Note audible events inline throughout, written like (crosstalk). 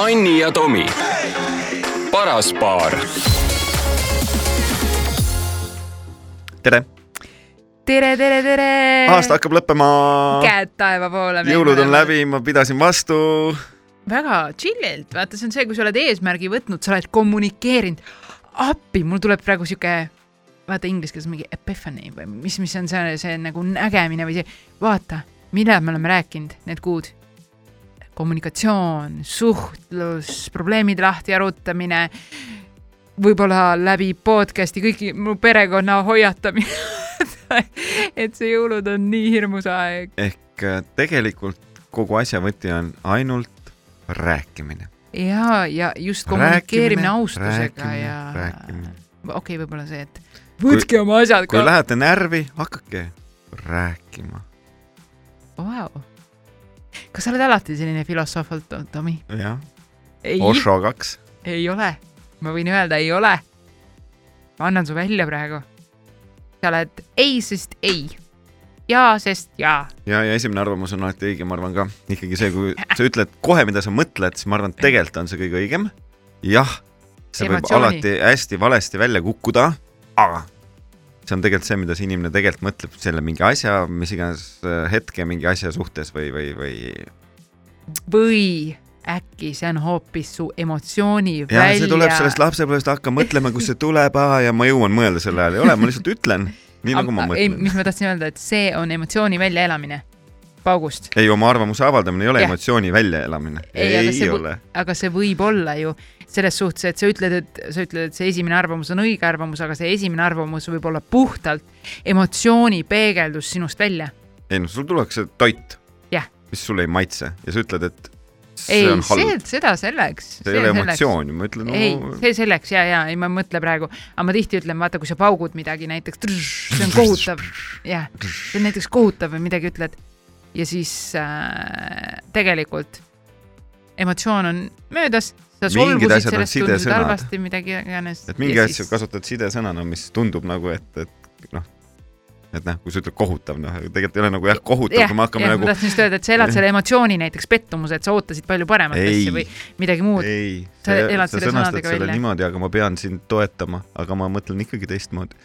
Anni ja Tomi, paras paar. tere! tere, tere, tere! aasta hakkab lõppema. käed taeva poole. jõulud on läbi, ma pidasin vastu. väga chill'ilt, vaata, see on see, kui sa oled eesmärgi võtnud, sa oled kommunikeerinud. appi, mul tuleb praegu sihuke, vaata inglise keeles mingi epiphany või mis, mis on see, see nagu nägemine või see, vaata, millal me oleme rääkinud need kuud. Kommunikatsioon, suhtlus, probleemide lahti arutamine võib-olla läbi podcast'i kõigi mu perekonna hoiatamine (laughs) et see jõulud on nii hirmus aeg. ehk äh, tegelikult kogu asja võti on ainult rääkimine. ja, ja just kommunikeerimine austusega ja. okei okay,, võib-olla see, et võtke kui, oma asjad ka. kui lähete närvi, hakake rääkima wow.. Kas sa oled alati selline filosoof olnud, Tomi? jah. Osho kaks. ei ole ma võin öelda, ei ole. ma annan su välja praegu. sa oled ei, sest ei. jaa, sest jaa. ja, ja esimene arvamus on alati õige, ma arvan ka. ikkagi see, kui sa ütled kohe, mida sa mõtled, siis ma arvan, et tegelikult on see kõige õigem. jah, see Ematsiooni. võib alati hästi valesti välja kukkuda, aga see on tegelikult see, mida see inimene tegelikult mõtleb selle mingi asja, mis iganes äh, hetke mingi asja suhtes või, või, või. või äkki see on hoopis su emotsiooni ja, välja. see tuleb sellest lapsepõlvest, hakka mõtlema, kust see tuleb, ja ma jõuan mõelda selle ajal, ei ole, ma lihtsalt ütlen, nii nagu ma mõtlen. mis ma tahtsin öelda, et see on emotsiooni väljaelamine paugust. ei, oma arvamuse avaldamine ei ole ja. emotsiooni väljaelamine. ei, ei see, ole. aga see võib olla ju selles suhtes, et sa ütled, et sa ütled, et see esimene arvamus on õige arvamus, aga see esimene arvamus võib olla puhtalt emotsiooni peegeldus sinust välja. ei no sul tullakse toit, mis sulle ei maitse ja sa ütled, et ei, see, seda selleks. see ei ole emotsioon ju, ma ütlen no.... ei, see selleks ja, ja ei, ma ei mõtle praegu, aga ma tihti ütlen, vaata, kui sa paugud midagi näiteks, see on kohutav, jah, see on näiteks kohutav või midagi ütled ja siis äh, tegelikult emotsioon on möödas sa solvusid sellest, tundsid halvasti, midagi iganes. et mingi asju siis... kasutad sidesõnana, mis tundub nagu, et, et noh, et noh, kui sa ütled kohutav, noh, tegelikult ei ole nagu jah, kohutav, kui me hakkame ja, nagu. ma tahtsin just öelda, et sa elad selle emotsiooni näiteks pettumuse, et sa ootasid palju paremat asja või midagi muud. ei, sa, sa, sõnastad selle välja. niimoodi, aga ma pean sind toetama, aga ma mõtlen ikkagi teistmoodi.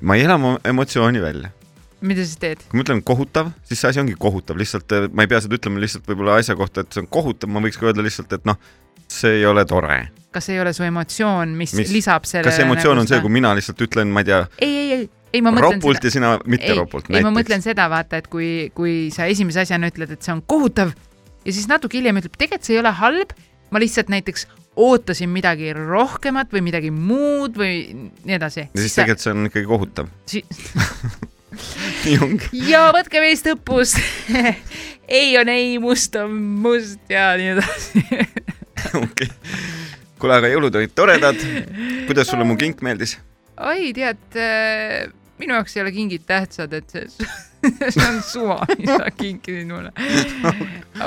ma ei ela oma emotsiooni välja. Mida siis teed? kui ma ütlen kohutav, siis see asi ongi kohutav, lihtsalt eh, ma ei pea seda ütlema lihtsalt võib-olla asja kohta, et see on kohutav, ma võiks ka öelda lihtsalt, et noh, see ei ole tore kas ei ole su emotsioon, mis, lisab sellele kas emotsioon nagu on see, kui mina lihtsalt ütlen, ma ei tea ei, ei, ei, ei, ma mõtlen ropult seda. ja sina mitte ei, ropult. ei, ma mõtlen seda, vaata, et kui, kui sa esimese asjana ütled, et see on kohutav ja siis natuke hiljem ütleb, tegelikult see ei ole halb, ma lihtsalt näiteks ootasin midagi rohkemat või midagi muud või nii edasi. ja siis sa... tegelikult see on ikkagi kohutav si (laughs) ongi. ja võtke meist õppust (laughs) ei on ei, must on must ja nii edasi (laughs) okei. kuule, aga jõulud olid toredad. kuidas sulle mu kink meeldis? oi, tead äh, minu jaoks ei ole kingid tähtsad, et see, (laughs) see on suva, mis sa kinkisid mulle.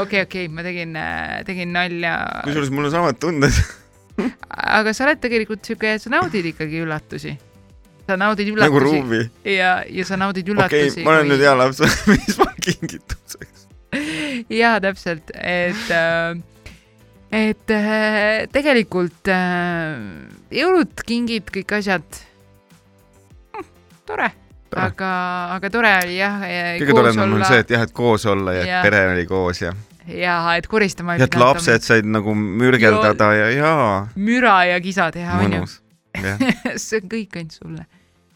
okei, okei, ma tegin, äh, tegin nalja. kusjuures mul on samad tunded aga sa oled tegelikult siuke, sa naudid ikkagi üllatusi. Sa naudid üllatusi. nagu Ruubi. ja, ja sa naudid üllatusi. okei okay,, ma olen kui... nüüd hea laps (laughs) mis ma kingituseks? (laughs) jaa, täpselt, et äh, et äh, tegelikult äh, jõulud, kingid, kõik asjad tore, aga, aga tore oli jah. kõige toredam on see, et jah, et koos olla ja, ja. pere oli koos ja. ja, et koristama. ja et lapsed said nagu mürgeldada ja, ja. müra ja kisa teha, onju. (laughs) see on kõik ainult sulle,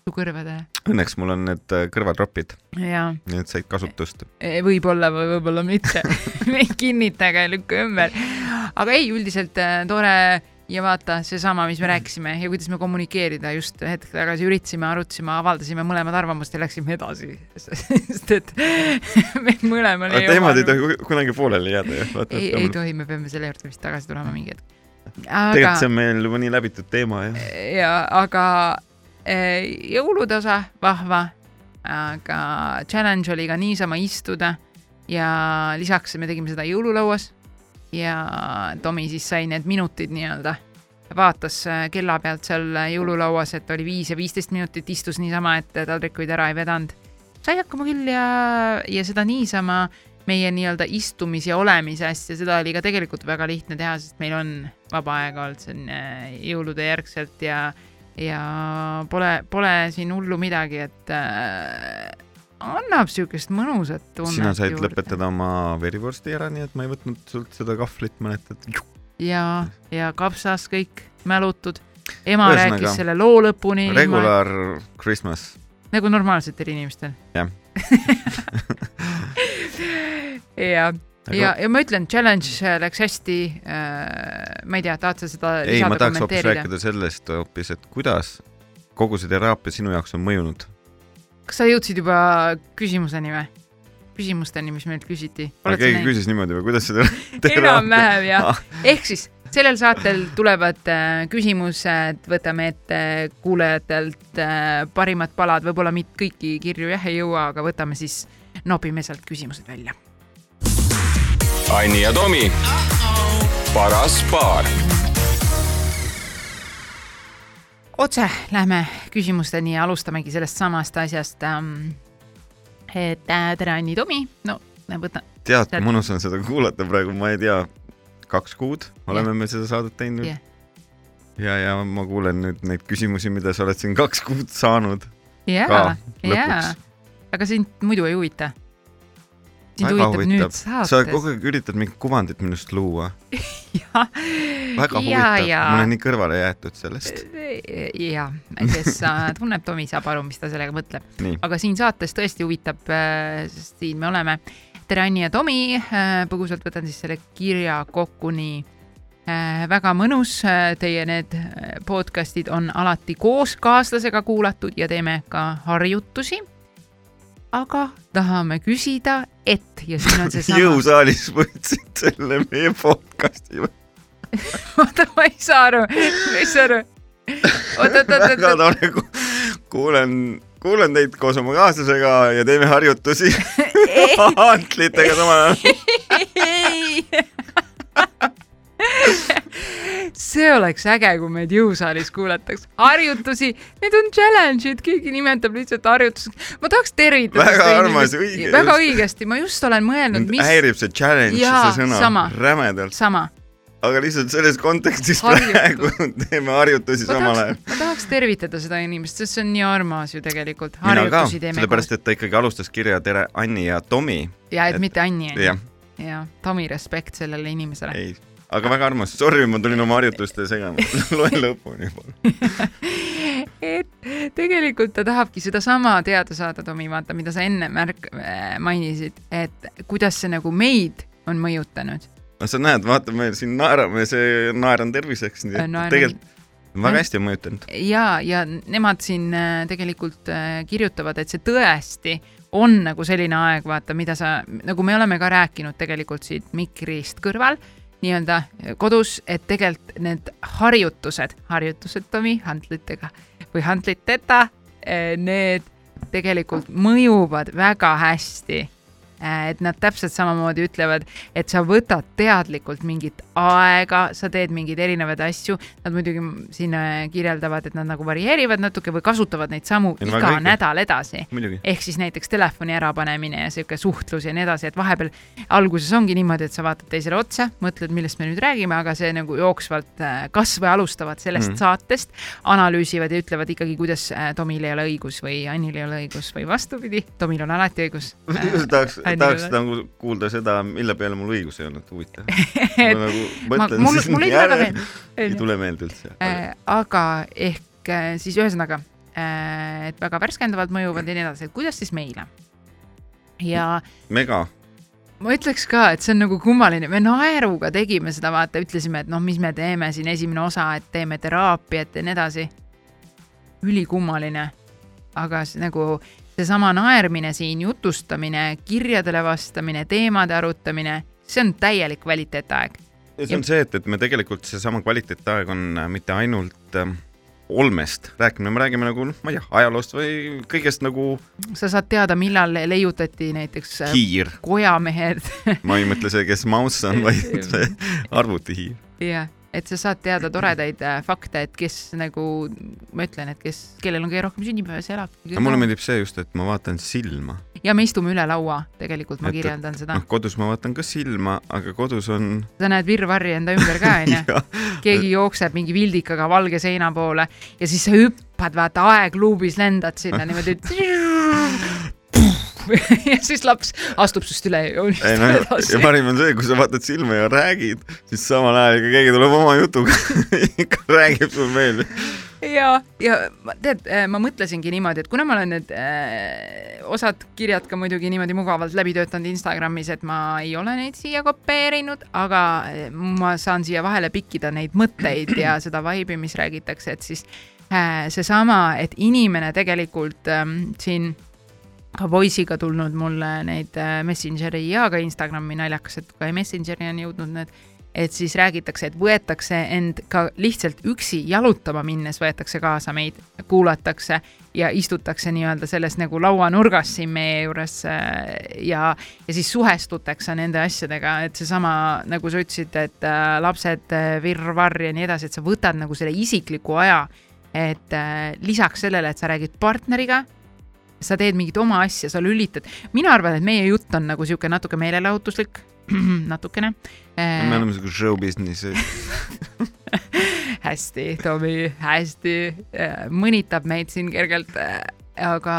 su kõrvadele. Õnneks mul on need äh, kõrvatropid. Need said kasutust. E, võib-olla või võib-olla mitte (laughs) me ei kinnita ega ei lükka ümber. aga ei, üldiselt äh, tore ja vaata, seesama, mis me rääkisime ja kuidas me kommunikeerida just hetk tagasi üritasime, arutasime, avaldasime mõlemad arvamust ja läksime edasi. (laughs) sest et (laughs) meil mõlemal ei teemad ei tohi kunagi pooleli jääda ju. ei, ei tohi, me peame selle juurde vist tagasi tulema mingi hetk. tegelikult see on meil juba nii läbitud teema jah. ja aga jõulude osa vahva, aga challenge oli ka niisama istuda ja lisaks me tegime seda jõululauas ja Tomi siis sai need minutid nii-öelda, vaatas äh, kella pealt seal jõululauas, et oli viis ja viisteist minutit, istus niisama, et taldrikuid ära ei vedanud. sai hakkama küll ja, ja seda niisama meie nii-öelda istumis- ja olemise asja, seda oli ka tegelikult väga lihtne teha, sest meil on vaba aega olnud siin äh, jõulude järgselt ja, ja pole, pole siin hullu midagi, et äh, annab siukest mõnusat tunnet sina said juurde. lõpetada oma verivorsti ära, nii et ma ei võtnud sult seda kahvlit mäletad. ja, ja kapsas kõik mälutud. ema Ühesõnaga, rääkis selle loo lõpuni. Regular Christmas. nagu normaalsetel inimestel. Jah. (laughs) ja, ja, ja ma ütlen, challenge läks hästi äh,. ma ei tea, tahad sa seda ei, ma tahaks hoopis rääkida sellest hoopis, et kuidas kogu see teraapia sinu jaoks on mõjunud. kas sa jõudsid juba küsimuseni või? küsimusteni, mis meilt küsiti. aga keegi küsis niimoodi või kuidas seda (laughs) enam-vähem jah Ah.. ehk siis sellel saatel tulevad äh, küsimused, võtame ette kuulajatelt äh, parimad palad, võib-olla mitte kõiki kirju jah ei jõua, aga võtame siis, nopime sealt küsimused välja. Anni ja Tomi, paras paar. otse lähme küsimusteni ja alustamegi sellest samast asjast ähm,. et äh, tere, Anni, Tomi, no võta, tead, kui mõnus on seda kuulata praegu, ma ei tea, kaks kuud oleme me seda saadet teinud Jah. ja, ja ma kuulen nüüd neid küsimusi, mida sa oled siin kaks kuud saanud. jaa Ka,, jaa lõpuks., aga sind muidu ei huvita. Väga nüüd sa kogu aeg üritad mingit kuvandit minust luua. (laughs) väga ja, huvitav, ma olen nii kõrvale jäetud sellest. ja, kes äh, tunneb Tomi, saab aru, mis ta sellega mõtleb. aga siin saates tõesti huvitab, sest siin me oleme. tere, Anni ja Tomi, põgusalt võtan siis selle kirja kokku nii äh, väga mõnus, teie need äh, podcast'id on alati koos kaaslasega kuulatud ja teeme ka harjutusi. Aga tahame küsida, et ja siin on seesama, (laughs) jõusaalis võtsid selle meie podcast'i. (laughs) oota, ma ei saa aru, ma ei saa aru. oot, oot, oot, väga oot, tore, kuulen, kuulen teid koos oma kaaslasega ja teeme harjutusi (laughs) hantlitega samal ajal. ei. See oleks äge, kui meid jõusaalis kuulataks. harjutusi, need on challenge'id, keegi nimetab lihtsalt harjutuseks. ma tahaks tervitada Väga armas, õige, väga õigesti, ma just olen mõelnud, mis häirib see challenge, see sõna sama. rämedalt, sama. aga lihtsalt selles kontekstis Harjutus. praegu (laughs) teeme harjutusi ma samal ajal ma tahaks tervitada seda inimest, sest see on nii armas ju tegelikult. harjutusi teeme sellepärast koos et ta ikkagi alustas kirja Tere, Anni ja Tomi. ja et mitte Anni onju. jah, ja Tomi respekt sellele inimesele. ei, aga väga armas, sorry, ma tulin oma harjutuste segama (laughs) (laughs) loen lõpuni. (laughs) et tegelikult ta tahabki sedasama teada saada, Tomi, vaata, mida sa enne märk-, mainisid, et kuidas see nagu meid on mõjutanud. no sa näed, vaata, me siin naerame, see naeran terviseks, nii et Naeran- tegelikult väga hästi on mõjutanud. ja, ja nemad siin äh, tegelikult äh, kirjutavad, et see tõesti on nagu selline aeg, vaata, mida sa, nagu me oleme ka rääkinud tegelikult siit mikrist kõrval, nii-öelda kodus, et tegelikult need harjutused, harjutused Tomi hantlitega või hantliteta, need tegelikult mõjuvad väga hästi. Et nad täpselt samamoodi ütlevad, et sa võtad teadlikult mingit aega, sa teed mingeid erinevaid asju, nad muidugi siin äh, kirjeldavad, et nad nagu varieerivad natuke või kasutavad neid samu no iga nädal edasi ehk siis näiteks telefoni ärapanemine ja sihuke suhtlus ja nii edasi, et vahepeal alguses ongi niimoodi, et sa vaatad teisele otsa, mõtled, millest me nüüd räägime, aga see nagu jooksvalt äh, kas või alustavad sellest mm. saatest, analüüsivad ja ütlevad ikkagi, kuidas äh, Tomil ei ole õigus või Annil ei ole õigus või vastupidi, Tomil on alati õigus. tahaks, tahaks nagu kuulda seda, mille peale mul õigus ei olnud, huvitav. (laughs) Ma nagu mõtlen mul, siis ikka väga järele, ei tule meelde üldse. Äh, aga ehk äh, siis ühesõnaga, et väga värskendavalt mõjuvad ja nii edasi, et kuidas siis meile? ja mega, ma ütleks ka, et see on nagu kummaline, me naeruga tegime seda, vaata, ütlesime, et noh, mis me teeme siin, esimene osa, et teeme teraapiat ja nii edasi. ülikummaline. aga see, nagu seesama naermine siin, jutustamine, kirjadele vastamine, teemade arutamine, see on täielik kvaliteetaeg. ja see on see, et, et me tegelikult seesama kvaliteetaeg on äh, mitte ainult äh, olmest rääkimine, me räägime nagu noh, ma ei tea, ajaloost või kõigest nagu sa saad teada, millal leiutati näiteks äh, hiir. kojamehed ma ei mõtle see, kes mauss on, vaid (laughs) see arvutihiir. jah, et sa saad teada toredaid äh, fakte, et kes nagu, ma ütlen, et kes, kellel on kõige rohkem sünnipäeva, see elab. aga mulle meeldib see just, et ma vaatan silma. ja me istume üle laua, tegelikult ma Et- kirjeldan seda noh, kodus ma vaatan ka silma, aga kodus on. sa näed virvarri enda ümber ka (laughs) onju, keegi jookseb mingi vildikaga valge seina poole ja siis sa hüppad, vaata aegluubis lendad sinna niimoodi. (laughs) (laughs) ja siis laps astub sinust üle ja joonistab ja edasi. parim on see, kui sa vaatad silma ja räägid, siis samal ajal ikka keegi tuleb oma jutuga, (laughs) ikka räägib sul meelde. ja, ja ma- tead, ma mõtlesingi niimoodi, et kuna ma olen need äh, osad kirjad ka muidugi niimoodi mugavalt läbi töötanud Instagramis, et ma ei ole neid siia kopeerinud, aga äh, ma saan siia vahele pikkida neid mõtteid ja (clears throat) seda vibe'i, mis räägitakse, et siis äh, seesama, et inimene tegelikult ähm, siin ka Voice'iga tulnud mulle neid äh, Messengeri ja ka Instagrami naljakas, et ka Messengeri on jõudnud need, et siis räägitakse, et võetakse end ka lihtsalt üksi jalutama minnes võetakse kaasa meid, kuulatakse ja istutakse nii-öelda selles nagu lauanurgas siin meie juures äh, ja, ja siis suhestutakse nende asjadega, et seesama, nagu sa ütlesid, et äh, lapsed, virvarr ja nii edasi, et sa võtad nagu selle isikliku aja, et lisaks sellele, et sa räägid partneriga, sa teed mingit oma asja, sa lülitad, mina arvan, et meie jutt on nagu sihuke natuke meelelahutuslik, (clears throat) natukene. me oleme siuke show business'i. (laughs) hästi, Tomi, hästi, mõnitab meid siin kergelt, aga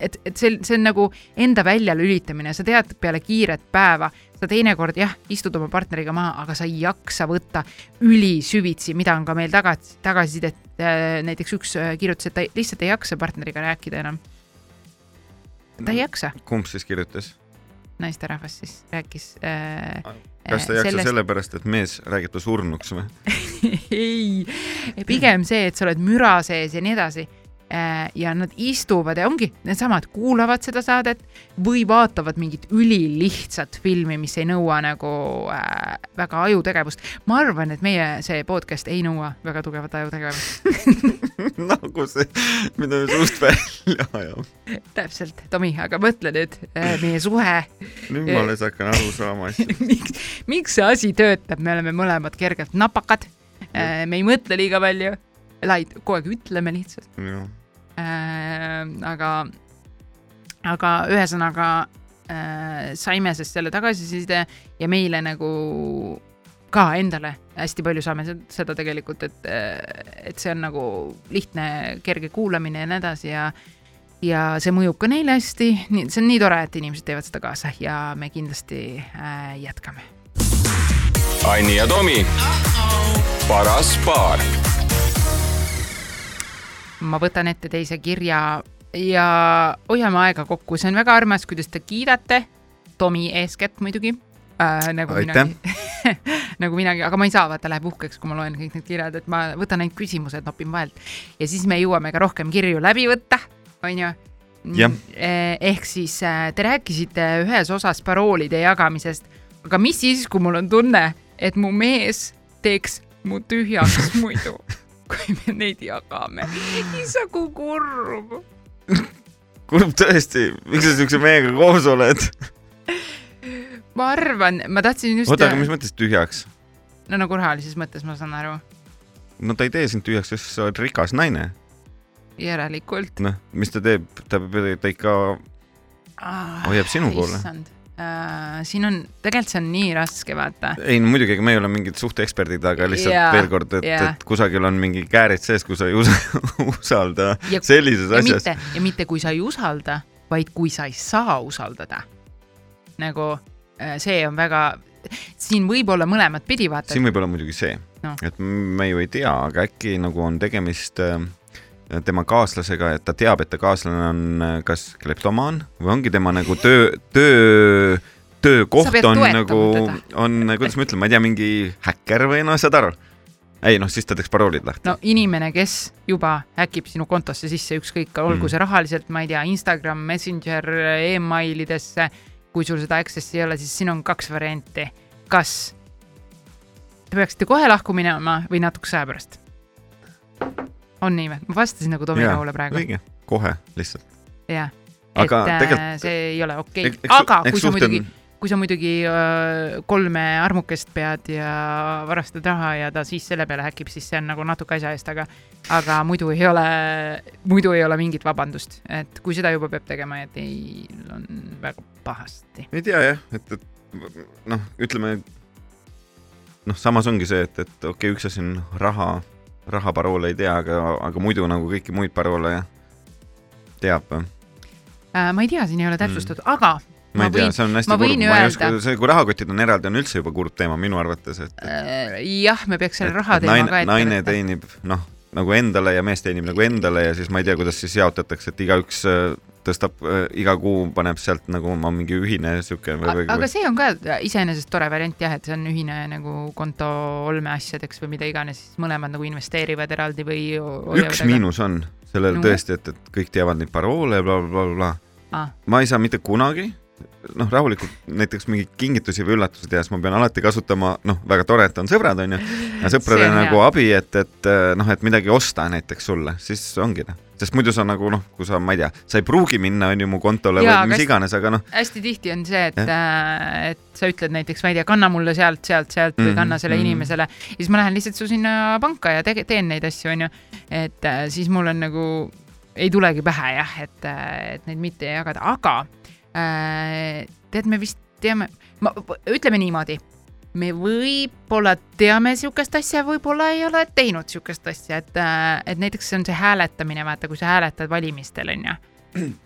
et, et see, see on nagu enda väljalülitamine, sa tead peale kiiret päeva, sa teinekord jah, istud oma partneriga maha, aga sa ei jaksa võtta ülisüvitsi, mida on ka meil taga, tagasisidet, näiteks üks äh, kirjutas, et ta lihtsalt ei jaksa partneriga rääkida enam. Ta ei jaksa, kumb siis kirjutas? naisterahvas siis rääkis äh,. kas ta ei jaksa sellepärast, et mees räägib ta surnuks või? (laughs) ei, pigem see, et sa oled müra sees ja nii edasi. Ja nad istuvad ja ongi needsamad, kuulavad seda saadet või vaatavad mingit ülilihtsat filmi, mis ei nõua nagu äh, väga ajutegevust. ma arvan, et meie see podcast ei nõua väga tugevat ajutegevust. (laughs) nagu see, mida me suust välja ajame. täpselt, Tomi, aga mõtle nüüd äh, meie suhe, nüüd ma alles hakkan aru saama asjadest. (laughs) miks, miks see asi töötab, me oleme mõlemad kergelt napakad. me ei mõtle liiga palju, laid, kogu aeg ütleme lihtsalt. äh, aga, aga ühesõnaga äh, saime siis selle tagasiside ja meile nagu ka endale hästi palju saame sed- seda tegelikult, et, et see on nagu lihtne, kerge kuulamine ja nii edasi ja ja see mõjub ka neile hästi, nii, see on nii tore, et inimesed teevad seda kaasa ja me kindlasti äh, jätkame. Anni ja Tomi, paras paar ma võtan ette teise kirja ja hoiame aega kokku, see on väga armas, kuidas te kiidate, Tomi eeskätt muidugi äh,. nagu Aitäh. minagi, (laughs) nagu minagi, aga ma ei saa, vaata, läheb uhkeks, kui ma loen kõik need kirjad, et ma võtan ainult küsimused, nopin vahelt ja siis me jõuame ka rohkem kirju läbi võtta, onju. Jah. ehk siis äh, te rääkisite ühes osas paroolide jagamisest, aga mis siis, kui mul on tunne, et mu mees teeks mu tühjaks (laughs) muidu, kui me neid jagame. issa, kui kurb. kurb tõesti, miks sa siukse mehega koos oled? ma arvan, ma tahtsin just. oota, aga mis mõttes tühjaks? no nagu rahalises mõttes, ma saan aru. no ta ei tee sind tühjaks, sest sa oled rikas naine. järelikult. noh, mis ta teeb, ta peab, ta ikka hoiab sinu poole. issand äh,, siin on, tegelikult see on nii raske, vaata. ei no muidugi, ega me ei ole mingid suhteeksperdid, aga lihtsalt Jaa, veel kord, et jaa. et kusagil on mingi käärid sees, kus sa ei usa, (laughs) usalda Ja- sellises ja asjas. mitte, ja mitte kui sa ei usalda, vaid kui sa ei saa usaldada. nagu äh, see on väga, siin võib olla mõlemat pidi, vaata siin. võib olla muidugi see no., et me ju ei tea, aga äkki nagu on tegemist äh, tema kaaslasega, et ta teab, et ta kaaslane on äh, kas kleptomaan või ongi tema nagu töö, töö, töökoht on nagu on, kuidas ma ütlen, ma ei tea, mingi häkker või noh, saad aru? ei noh, siis ta teeks paroolid lahti no inimene, kes juba häkib sinu kontosse sisse, ükskõik, olgu Mm. see rahaliselt, ma ei tea, Instagram, Messenger e, emailidesse, kui sul seda access'i ei ole, siis siin on kaks varianti. kas te peaksite kohe lahku minema või natukese aja pärast? On nii või? ma vastasin nagu Tomi Rahule praegu, õige, kohe lihtsalt. jah. et aga äh, tegelikult- see ei ole okei okay., aga eks kui sa muidugi kui sa muidugi öö, kolme armukest pead ja varastad raha ja ta siis selle peale häkib, siis see on nagu natuke asja eest, aga aga muidu ei ole, muidu ei ole mingit vabandust, et kui seda juba peab tegema ja teil on väga pahasti. ei tea jah, et, et noh, ütleme noh, samas ongi see, et, et okei okay,, üks asi on raha, rahaparoole ei tea, aga, aga muidu nagu kõiki muid paroole teab. Äh, ma ei tea, siin ei ole täpsustatud mm., aga ma ei Ma tea võin-, see on hästi kurb, ma ei oska see, kui rahakotid on eraldi, on üldse juba kurb teema minu arvates, et äh, jah, me peaks selle et- raha et teema naine, ka ette naine teenib noh, nagu endale ja mees teenib nagu endale ja siis ma ei tea, kuidas siis jaotatakse, et igaüks äh, tõstab äh, iga kuu paneb sealt nagu oma mingi ühine või, aga see on ka iseenesest tore variant jah, et see on ühine nagu konto olmeasjadeks või mida iganes, siis mõlemad nagu investeerivad eraldi või. üks. miinus on sellel No. tõesti, et, et kõik teavad neid paroole bla,, blablabla. Ah, ma ei saa mitte kunagi noh, rahulikult näiteks mingeid kingitusi või üllatusi teha, siis ma pean alati kasutama, noh, väga tore, et on sõbrad, onju, ja sõpradele nagu hea. abi, et, et noh, et midagi osta näiteks sulle, siis ongi noh, sest muidu sa nagu noh, kui sa, ma ei tea, sa ei pruugi minna, onju, mu kontole Jaa, või mis iganes, aga noh, hästi tihti on see, et, et sa ütled näiteks, ma ei tea, kanna mulle sealt, sealt, sealt või Mhm, kanna selle mhm. inimesele ja siis ma lähen lihtsalt su sinna panka ja tege-, teen neid asju, onju. et äh, siis mul on nagu, ei tulegi pähe jah, et, et neid mitte jagada, aga äh, tead, me vist teame, ma, ütleme niimoodi, me võib-olla teame sihukest asja, võib-olla ei ole teinud sihukest asja, et, et näiteks see on see hääletamine, vaata, kui sa hääletad valimistel, onju.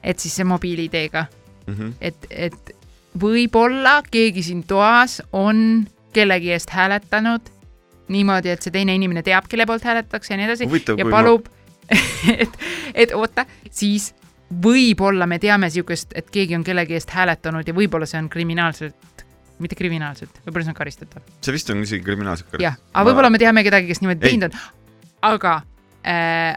et siis see mobiil-ID-ga mm et, et võib-olla keegi siin toas on kellegi eest hääletanud niimoodi, et see teine inimene teab, kelle poolt hääletatakse ja nii edasi huvitav, ja palub, (laughs) et, et oota, siis võib-olla me teame sihukest, et keegi on kellegi eest hääletanud ja võib-olla see on kriminaalselt, mitte kriminaalselt, võib-olla see on karistatav. ma, see vist on isegi kriminaalselt jah, aga võib-olla me teame kedagi, kes niimoodi Ei. teinud on, aga äh,,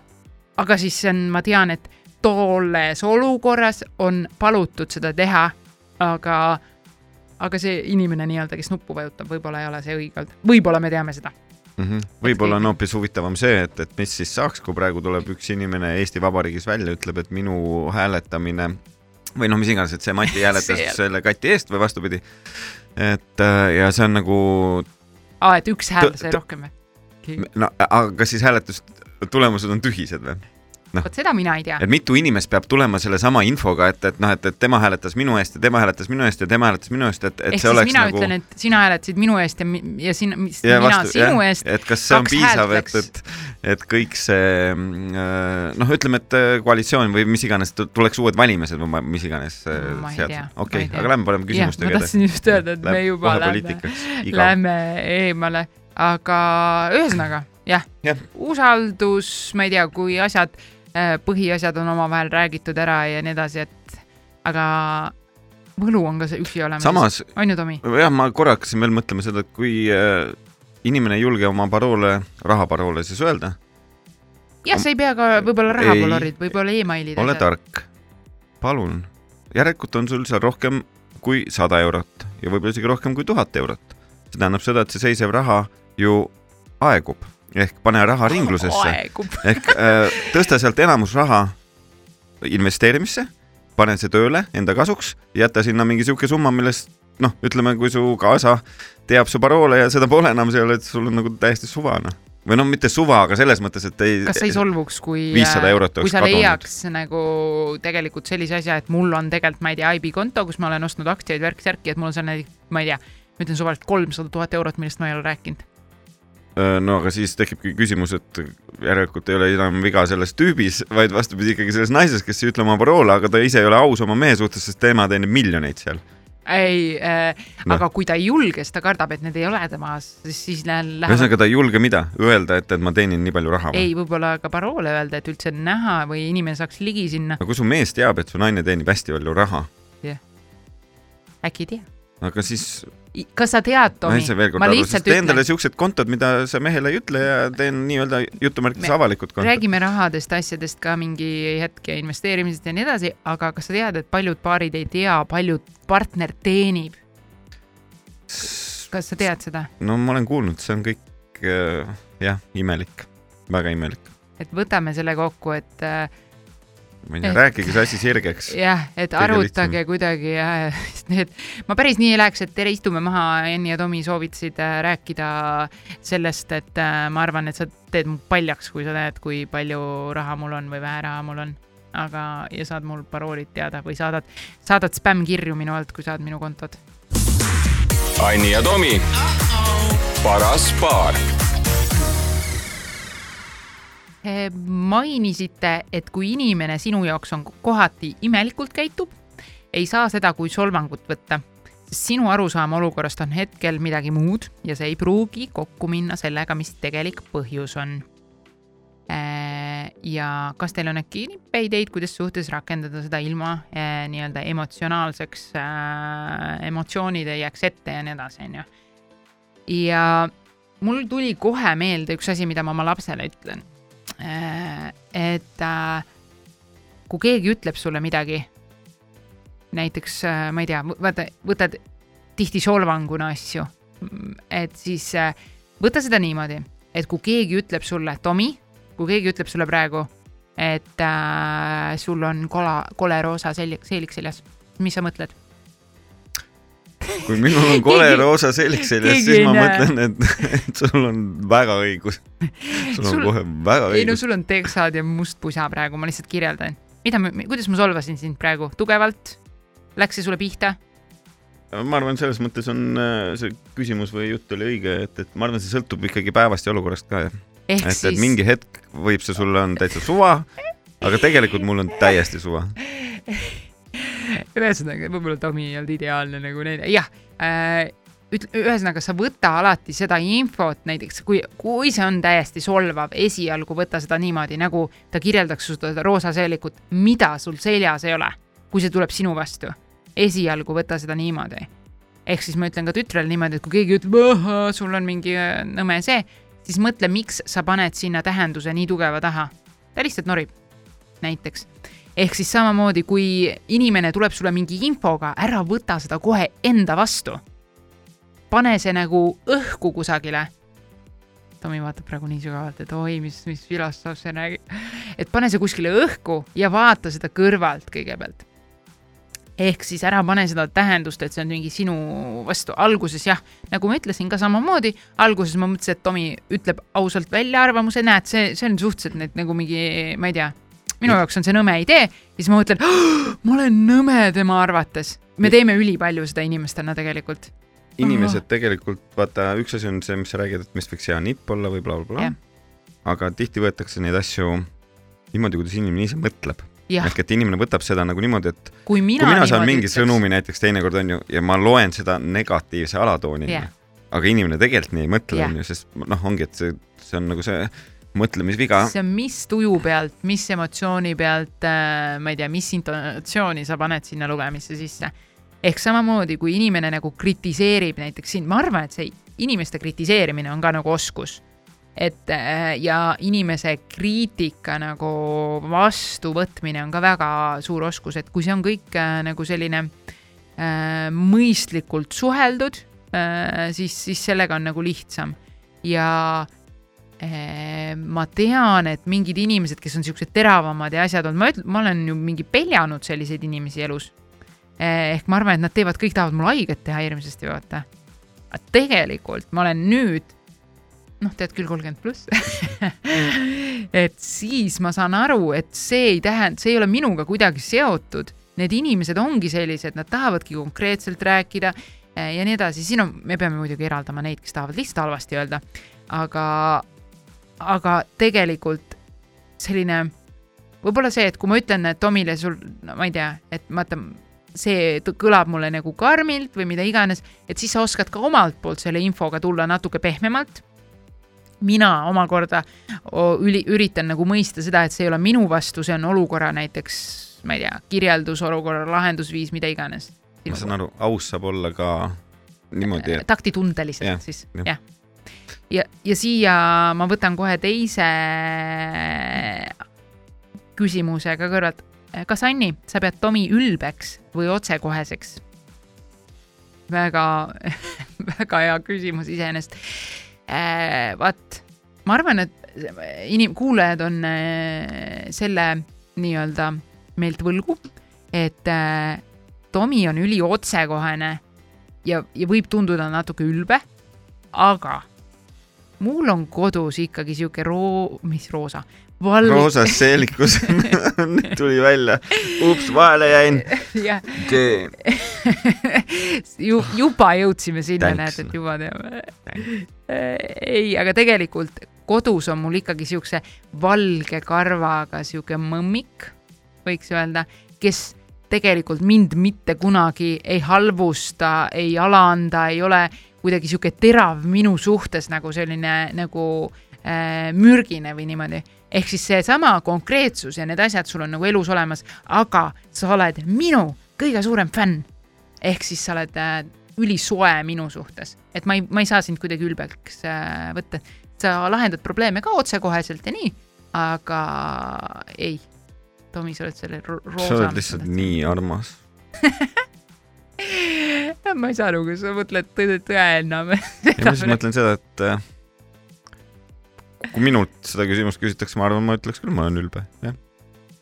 aga siis on, ma tean, et tolles olukorras on palutud seda teha, aga, aga see inimene nii-öelda, kes nuppu vajutab, võib-olla ei ole see õige olnud, võib-olla me teame seda. mm -hmm. võib-olla on hoopis huvitavam see, et, et mis siis saaks, kui praegu tuleb üks inimene Eesti Vabariigis välja, ütleb, et minu hääletamine või noh, mis iganes, et see Mati (laughs) hääletas selle kati eest või vastupidi. Et äh, ja see on nagu aa, et üks hääl sai rohkem või? no aga kas siis hääletustulemused on tühised või? Vot seda mina ei tea. et mitu inimest peab tulema sellesama infoga, et, et noh, et, et tema hääletas minu eest ja tema hääletas minu eest ja tema hääletas minu eest, et, et ehk see siis oleks mina nagu ütlen, et sina hääletasid minu eest ja, ja sina, ja mina vastu, sinu jah, eest. et kas see on piisav, et, et, et kõik see mm, äh, noh, ütleme, et äh, koalitsioon või mis iganes, tuleks uued valimised või mis iganes äh, ma okei aga lähme jah, küsimustega ma tahtsin just öelda, et me juba lähme, lähme eemale, aga ühesõnaga jah. Jah., usaldus, ma ei tea, kui asjad, põhiasjad on omavahel räägitud ära ja nii edasi, et aga võlu on ka see üksi olemas. samas on ju, Tomi? jah, ma korra hakkasin veel mõtlema seda, et kui äh, inimene ei julge oma paroole, rahaparoole siis öelda, jah, sa ei pea ka võib-olla Ei. rahapolorid, võib-olla emailid. ole tark, palun, järelikult on sul seal rohkem kui sada eurot ja võib-olla isegi rohkem kui tuhat eurot. see tähendab seda, et see seisev raha ju aegub ehk pane raha ringlusesse (laughs) ehk äh, tõsta sealt enamus raha investeerimisse, pane see tööle enda kasuks, jäta sinna mingi sihuke summa, millest noh, ütleme, kui su kaasa teab su paroole ja seda pole enam seal, et sul on nagu täiesti suva noh. või noh, mitte suva, aga selles mõttes, et ei. kas sa ei solvuks, kui, 500 eurot kui sa kadunud. leiaks nagu tegelikult sellise asja, et mul on tegelikult, ma ei tea, IB konto, kus ma olen ostnud aktsiaid, värk-särki, et mul on seal näiteks, ma ei tea, ma ütlen suvaliselt kolmsada tuhat eurot, millest ma ei ole rääkinud. Äh, no aga siis tekibki küsimus, et järelikult ei ole enam viga selles tüübis, vaid vastupidi ikkagi selles naises, kes ei ütle oma paroole, aga ta ise ei ole aus oma mehe suhtes, sest tema teenib miljoneid seal. ei äh, Noh. aga kui ta ei julge, siis ta kardab, et need ei ole temas, siis, siis lähe- lähevad, ühesõnaga ta ei julge mida, öelda, et, et ma teenin nii palju raha ei, võib-olla ka paroole öelda, et üldse näha või inimene saaks ligi sinna, aga kui su mees teab, et su naine teenib hästi palju raha, äkki ei tea. Aga siis kas sa tead, ma Tomi ei saa veel, kord ma aru, lihtsalt sest talle ütlen, siuksed kontod, mida sa mehele ei ütle ja teen nii-öelda jutumärkides avalikud kontod. räägime rahadest, asjadest ka mingi hetk ja investeerimisest ja nii edasi, aga kas sa tead, et paljud paarid ei tea, palju partner teenib, kas sa tead seda? no ma olen kuulnud, see on kõik äh, jah, imelik, väga imelik. et võtame selle kokku, et äh, ma ei tea, rääkige see asi sirgeks. jah, et Kõige arutage kuidagi ja need, ma päris nii ei läheks, et tere, istume maha, Enni ja Tomi soovitasid äh, rääkida sellest, et äh, ma arvan, et sa teed mu paljaks, kui sa tead, kui palju raha mul on või vähe raha mul on. aga, ja saad mul paroolid teada või saadad, saadad spämmkirju minu alt, kui saad minu kontod. Anni ja Tomi, paras paar mainisite, et kui inimene sinu jaoks on kohati imelikult käitub, ei saa seda kui solvangut võtta, sinu arusaam olukorrast on hetkel midagi muud ja see ei pruugi kokku minna sellega, mis tegelik põhjus on. ja kas teil on äkki ideid, kuidas suhtes rakendada seda ilma eh, nii-öelda emotsionaalseks emotsioonid ei jääks ette ja nii edasi, onju. ja mul tuli kohe meelde üks asi, mida ma oma lapsele ütlen et äh, kui keegi ütleb sulle midagi, näiteks äh, ma ei tea, vaata, võtad tihti solvanguna asju, et siis äh, võta seda niimoodi, et kui keegi ütleb sulle, Tomi, kui keegi ütleb sulle praegu, et äh, sul on kola, kole roosa seelik, seelik seljas, mis sa mõtled? Kui minul on (laughs) kole roosa selg seljas, siis ma mõtlen, et, (laughs) et sul on väga õigus. sul on Sul- kohe väga ei no õigus. sul on teksad ja must pusa praegu, ma lihtsalt kirjeldan. mida ma, kuidas ma solvasin sind praegu, tugevalt? Läks see sulle pihta? ma arvan, selles mõttes on äh, see küsimus või jutt oli õige, et, et ma arvan, see sõltub ikkagi päevast ja olukorrast ka. ehk et, et siis mingi hetk võib see sulle on täitsa suva, aga tegelikult mul on täiesti suva. (laughs) ühesõnaga, võib-olla Tomi ei olnud ideaalne nagu näide, jah äh,. ütle, ühesõnaga sa võta alati seda infot, näiteks kui, kui see on täiesti solvav, esialgu võta seda niimoodi, nagu ta kirjeldaks seda roosa seelikut, mida sul seljas ei ole, kui see tuleb sinu vastu. esialgu võta seda niimoodi. ehk siis ma ütlen ka tütrele niimoodi, et kui keegi ütleb, sul on mingi äh, nõme see, siis mõtle, miks sa paned sinna tähenduse nii tugeva taha. ta lihtsalt norib, näiteks ehk siis samamoodi, kui inimene tuleb sulle mingi infoga, ära võta seda kohe enda vastu. pane see nagu õhku kusagile. Tomi vaatab praegu nii sügavalt, et oi, mis, mis filosoof see räägib. et pane see kuskile õhku ja vaata seda kõrvalt kõigepealt. ehk siis ära pane seda tähendust, et see on mingi sinu vastu. alguses jah, nagu ma ütlesin ka samamoodi, alguses ma mõtlesin, et Tomi ütleb ausalt välja arvamuse, näed, see, see on suhteliselt need nagu mingi, ma ei tea, minu jaoks on see nõme idee ja siis ma mõtlen, ma olen nõme tema arvates. me teeme ülipalju seda inimestena tegelikult. inimesed tegelikult, vaata, üks asi on see, mis sa räägid, et mis võiks hea nipp olla või blablabla Jah. bla,. aga tihti võetakse neid asju niimoodi, kuidas inimene ise mõtleb. ehk et inimene võtab seda nagu niimoodi, et kui mina, kui mina saan mingi ütleks- sõnumi näiteks teinekord onju ja ma loen seda negatiivse alatoonina Jah. aga inimene tegelikult nii ei mõtle onju, sest noh, ongi, et see, see on nagu see mõtlemisviga. see on mis tuju pealt, mis emotsiooni pealt äh,, ma ei tea, mis intonatsiooni sa paned sinna lugemisse sisse. ehk samamoodi, kui inimene nagu kritiseerib näiteks sind, ma arvan, et see inimeste kritiseerimine on ka nagu oskus. et äh, ja inimese kriitika nagu vastuvõtmine on ka väga suur oskus, et kui see on kõik äh, nagu selline äh, mõistlikult suheldud äh,, siis, siis sellega on nagu lihtsam ja ma tean, et mingid inimesed, kes on siuksed teravamad ja asjad olnud, ma ütlen, ma olen ju mingi peljanud selliseid inimesi elus. ehk ma arvan, et nad teevad, kõik tahavad mulle haiget teha hirmsasti, vaata. aga tegelikult ma olen nüüd, noh, tead küll kolmkümmend pluss. (laughs) et siis ma saan aru, et see ei tähenda, see ei ole minuga kuidagi seotud. Need inimesed ongi sellised, nad tahavadki konkreetselt rääkida eh, ja nii edasi, siin on, me peame muidugi eraldama neid, kes tahavad lihtsalt halvasti öelda, aga aga tegelikult selline, võib-olla see, et kui ma ütlen et Tomile sul, no ma ei tea, et vaata, see kõlab mulle nagu karmilt või mida iganes, et siis sa oskad ka omalt poolt selle infoga tulla natuke pehmemalt. mina omakorda üli, üritan nagu mõista seda, et see ei ole minu vastu, see on olukorra näiteks, ma ei tea, kirjeldus, olukorra lahendusviis, mida iganes. ma saan aru, aus saab olla ka niimoodi, et taktitundeliselt Jah, siis, jah. jah. ja, ja siia ma võtan kohe teise küsimuse ka kõrvalt. kas Anni, sa pead Tomi ülbeks või otsekoheseks? väga, (laughs) väga hea küsimus iseenesest. vaat, ma arvan, et inim-, kuulajad on äh, selle nii-öelda meilt võlgu, et äh, Tomi on üli otsekohene ja, ja võib tunduda natuke ülbe, aga mul on kodus ikkagi sihuke roo-, mis roosa, valge, roosas seelikus. (laughs) (laughs) Tuli välja, ups, vahele jäin. (laughs) ju, juba jõudsime sinna, näed, et juba teame. ei, aga tegelikult kodus on mul ikkagi siukse valge karvaga sihuke mõmmik, võiks öelda, kes tegelikult mind mitte kunagi ei halvusta, ei alanda, ei ole kuidagi sihuke terav minu suhtes nagu selline nagu äh, mürgine või niimoodi. ehk siis seesama konkreetsus ja need asjad sul on nagu elus olemas, aga sa oled minu kõige suurem fänn ehk siis sa oled äh, ülisoe minu suhtes, et ma ei, ma ei saa sind kuidagi ülbeks äh, võtta. sa lahendad probleeme ka otsekoheselt ja nii, aga ei. Tomi, sa oled selle ro roosa. sa oled lihtsalt. nii armas. (laughs) ma ei saa aru, kas sa mõtled tõe, tõena või? ja ma siis mõtlen seda, et äh, kui minult seda küsimust küsitakse, ma arvan, ma ütleks küll, ma olen ülbe, jah.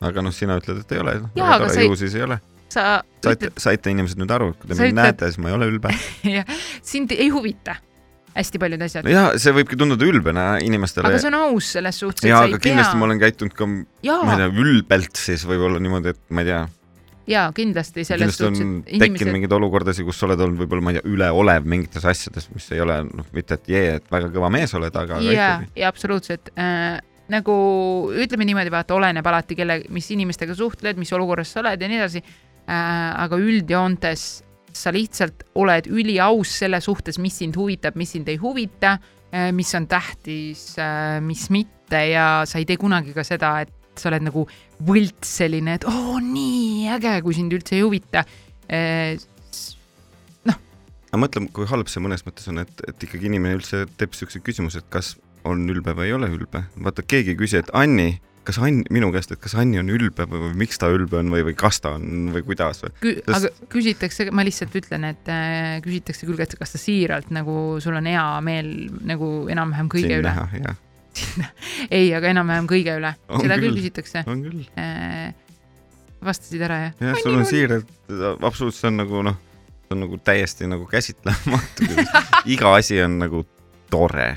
aga noh, sina ütled, et ei ole. Jaa, aga sa ei- ju siis ei ole. sa saite saite inimesed nüüd aru, kui te mind ütled- näete, siis ma ei ole ülbe. (laughs) sind ei huvita hästi paljud asjad. ja see võibki tunduda ülbena inimestele aga. see on aus selles suhtes, ja ei aga pea kindlasti. ma olen käitunud ka, ma ei tea, ülbelt siis võib-olla niimoodi, et ma ei tea, jaa, kindlasti kindlasti on tekkinud inimesed, mingeid olukordasid, kus sa oled olnud võib-olla, ma ei tea, üleolev mingites asjades, mis ei ole noh, mitte et jee, et väga kõva mees oled, aga, jaa ikkagi., ja absoluutselt äh, nagu ütleme niimoodi, vaata, oleneb alati, kelle, mis inimestega suhtled, mis olukorras sa oled ja nii edasi äh,. aga üldjoontes sa lihtsalt oled üliaus selle suhtes, mis sind huvitab, mis sind ei huvita äh,, mis on tähtis äh,, mis mitte ja sa ei tee kunagi ka seda, et sa oled nagu võlts selline, et oo nii äge, kui sind üldse ei huvita äh,. aga mõtle, kui halb see mõnes mõttes on, et, et ikkagi inimene üldse teeb siukse küsimuse, et kas on ülbe või ei ole ülbe. vaata, keegi ei küsi, et Anni, kas Ann, minu käest, et kas Anni on ülbe või, või miks ta ülbe on või, või kas ta on või kuidas või. Kü-, Sest- aga küsitakse, ma lihtsalt ütlen, et äh, küsitakse küll, et kas ta siiralt nagu sul on hea meel nagu enam-vähem kõige üle. Jah, (laughs) ei, aga enam-vähem kõige üle, On seda küll küll. küsitakse on küll. äh,. vastasid ära jah? jah, sul on siiralt, absoluutselt, see on nagu noh, see on nagu täiesti nagu käsitlematu. (laughs) iga asi on nagu tore,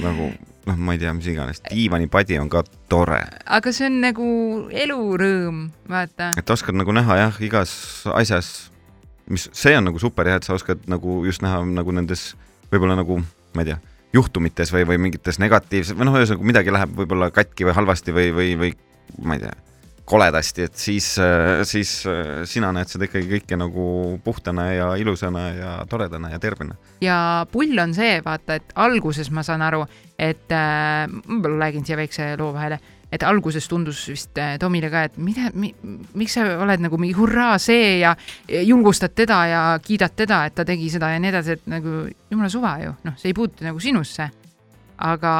nagu noh, ma ei tea, mis iganes, diivanipadi on ka tore, aga see on nagu elurõõm, vaata. et oskad nagu näha jah, igas asjas, mis, see on nagu super jah, et sa oskad nagu just näha nagu nendes võib-olla nagu, ma ei tea, juhtumites või, või mingites negatiivses või noh, ühesõnaga midagi läheb võib-olla katki või halvasti või, või, või ma ei tea, koledasti, et siis, siis äh, sina näed seda ikkagi kõike nagu puhtana ja ilusana ja toredana ja tervena. ja pull on see, vaata, et alguses ma saan aru, et äh, ma räägin siia väikse loo vahele, et alguses tundus vist äh, Tomile ka, et mida mi,, miks sa oled nagu mingi hurraa see ja julgustad teda ja kiidad teda, et ta tegi seda ja nii edasi, et nagu jumala suva ju, noh, see ei puutu nagu sinusse. aga,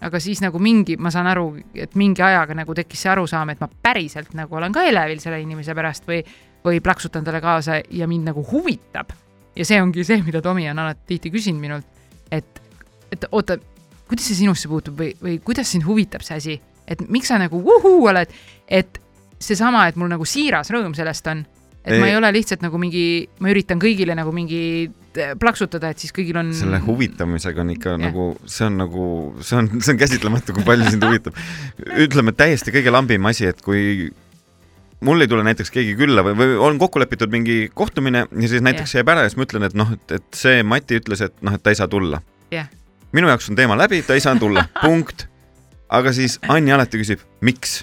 aga siis nagu mingi, ma saan aru, et mingi ajaga nagu tekkis see arusaam, et ma päriselt nagu olen ka elevil selle inimese pärast või, või plaksutan talle kaasa ja mind nagu huvitab. Ja see ongi see, mida Tomi on alati tihti küsinud minult, et, et oota, kuidas see sinusse puutub või, või kuidas sind huvitab see asi, et miks sa nagu vuhuu oled, et seesama, et mul nagu siiras rõõm sellest on, et ei. ma Ei. ole lihtsalt nagu mingi, ma üritan kõigile nagu mingi eh, plaksutada, et siis kõigil on. selle huvitamisega on ikka Jah. nagu, see on nagu, see on, see on käsitlematu, kui palju sind huvitab. ütleme täiesti kõige lambim asi, et kui mul ei tule näiteks keegi külla või, või on kokku lepitud mingi kohtumine ja siis näiteks jääb ära ja siis ma ütlen, et noh, et, et see Mati ütles, et noh, et ta ei saa tulla Jah. minu jaoks on teema läbi, ta ei saanud tulla, (laughs) punkt. Aga siis Anni alati küsib, miks?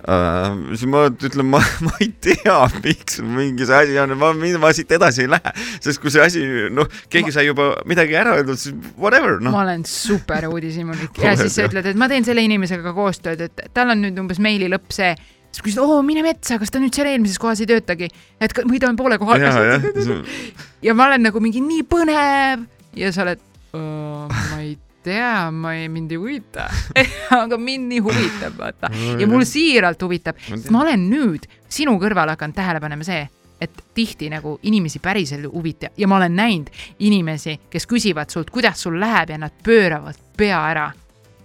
Uh,. siis ma ütlen, ma, ma ei tea, miks mingi see asi on, ma, ma siit edasi ei lähe, sest kui see asi, noh, keegi sai juba midagi ära öeldud, siis whatever, noh. ma olen super uudishimulik ja siis sa ütled, et ma teen selle inimesega koostööd, et tal on nüüd umbes meili lõpp see, siis küsid, oo mine metsa, kas ta nüüd seal eelmises kohas ei töötagi, et ka- või ta on poole koha ja, peal. (laughs) ja ma olen nagu mingi nii põnev. Ja sa oled, ma ei tea, ma ei, mind ei huvita, (laughs) aga mind nii huvitab, vaata. ja mul siiralt huvitab, sest ma olen nüüd sinu kõrval hakanud tähele panema see, et tihti nagu inimesi päriselt huvita ja ma olen näinud inimesi, kes küsivad sult, kuidas sul läheb ja nad pööravad pea ära.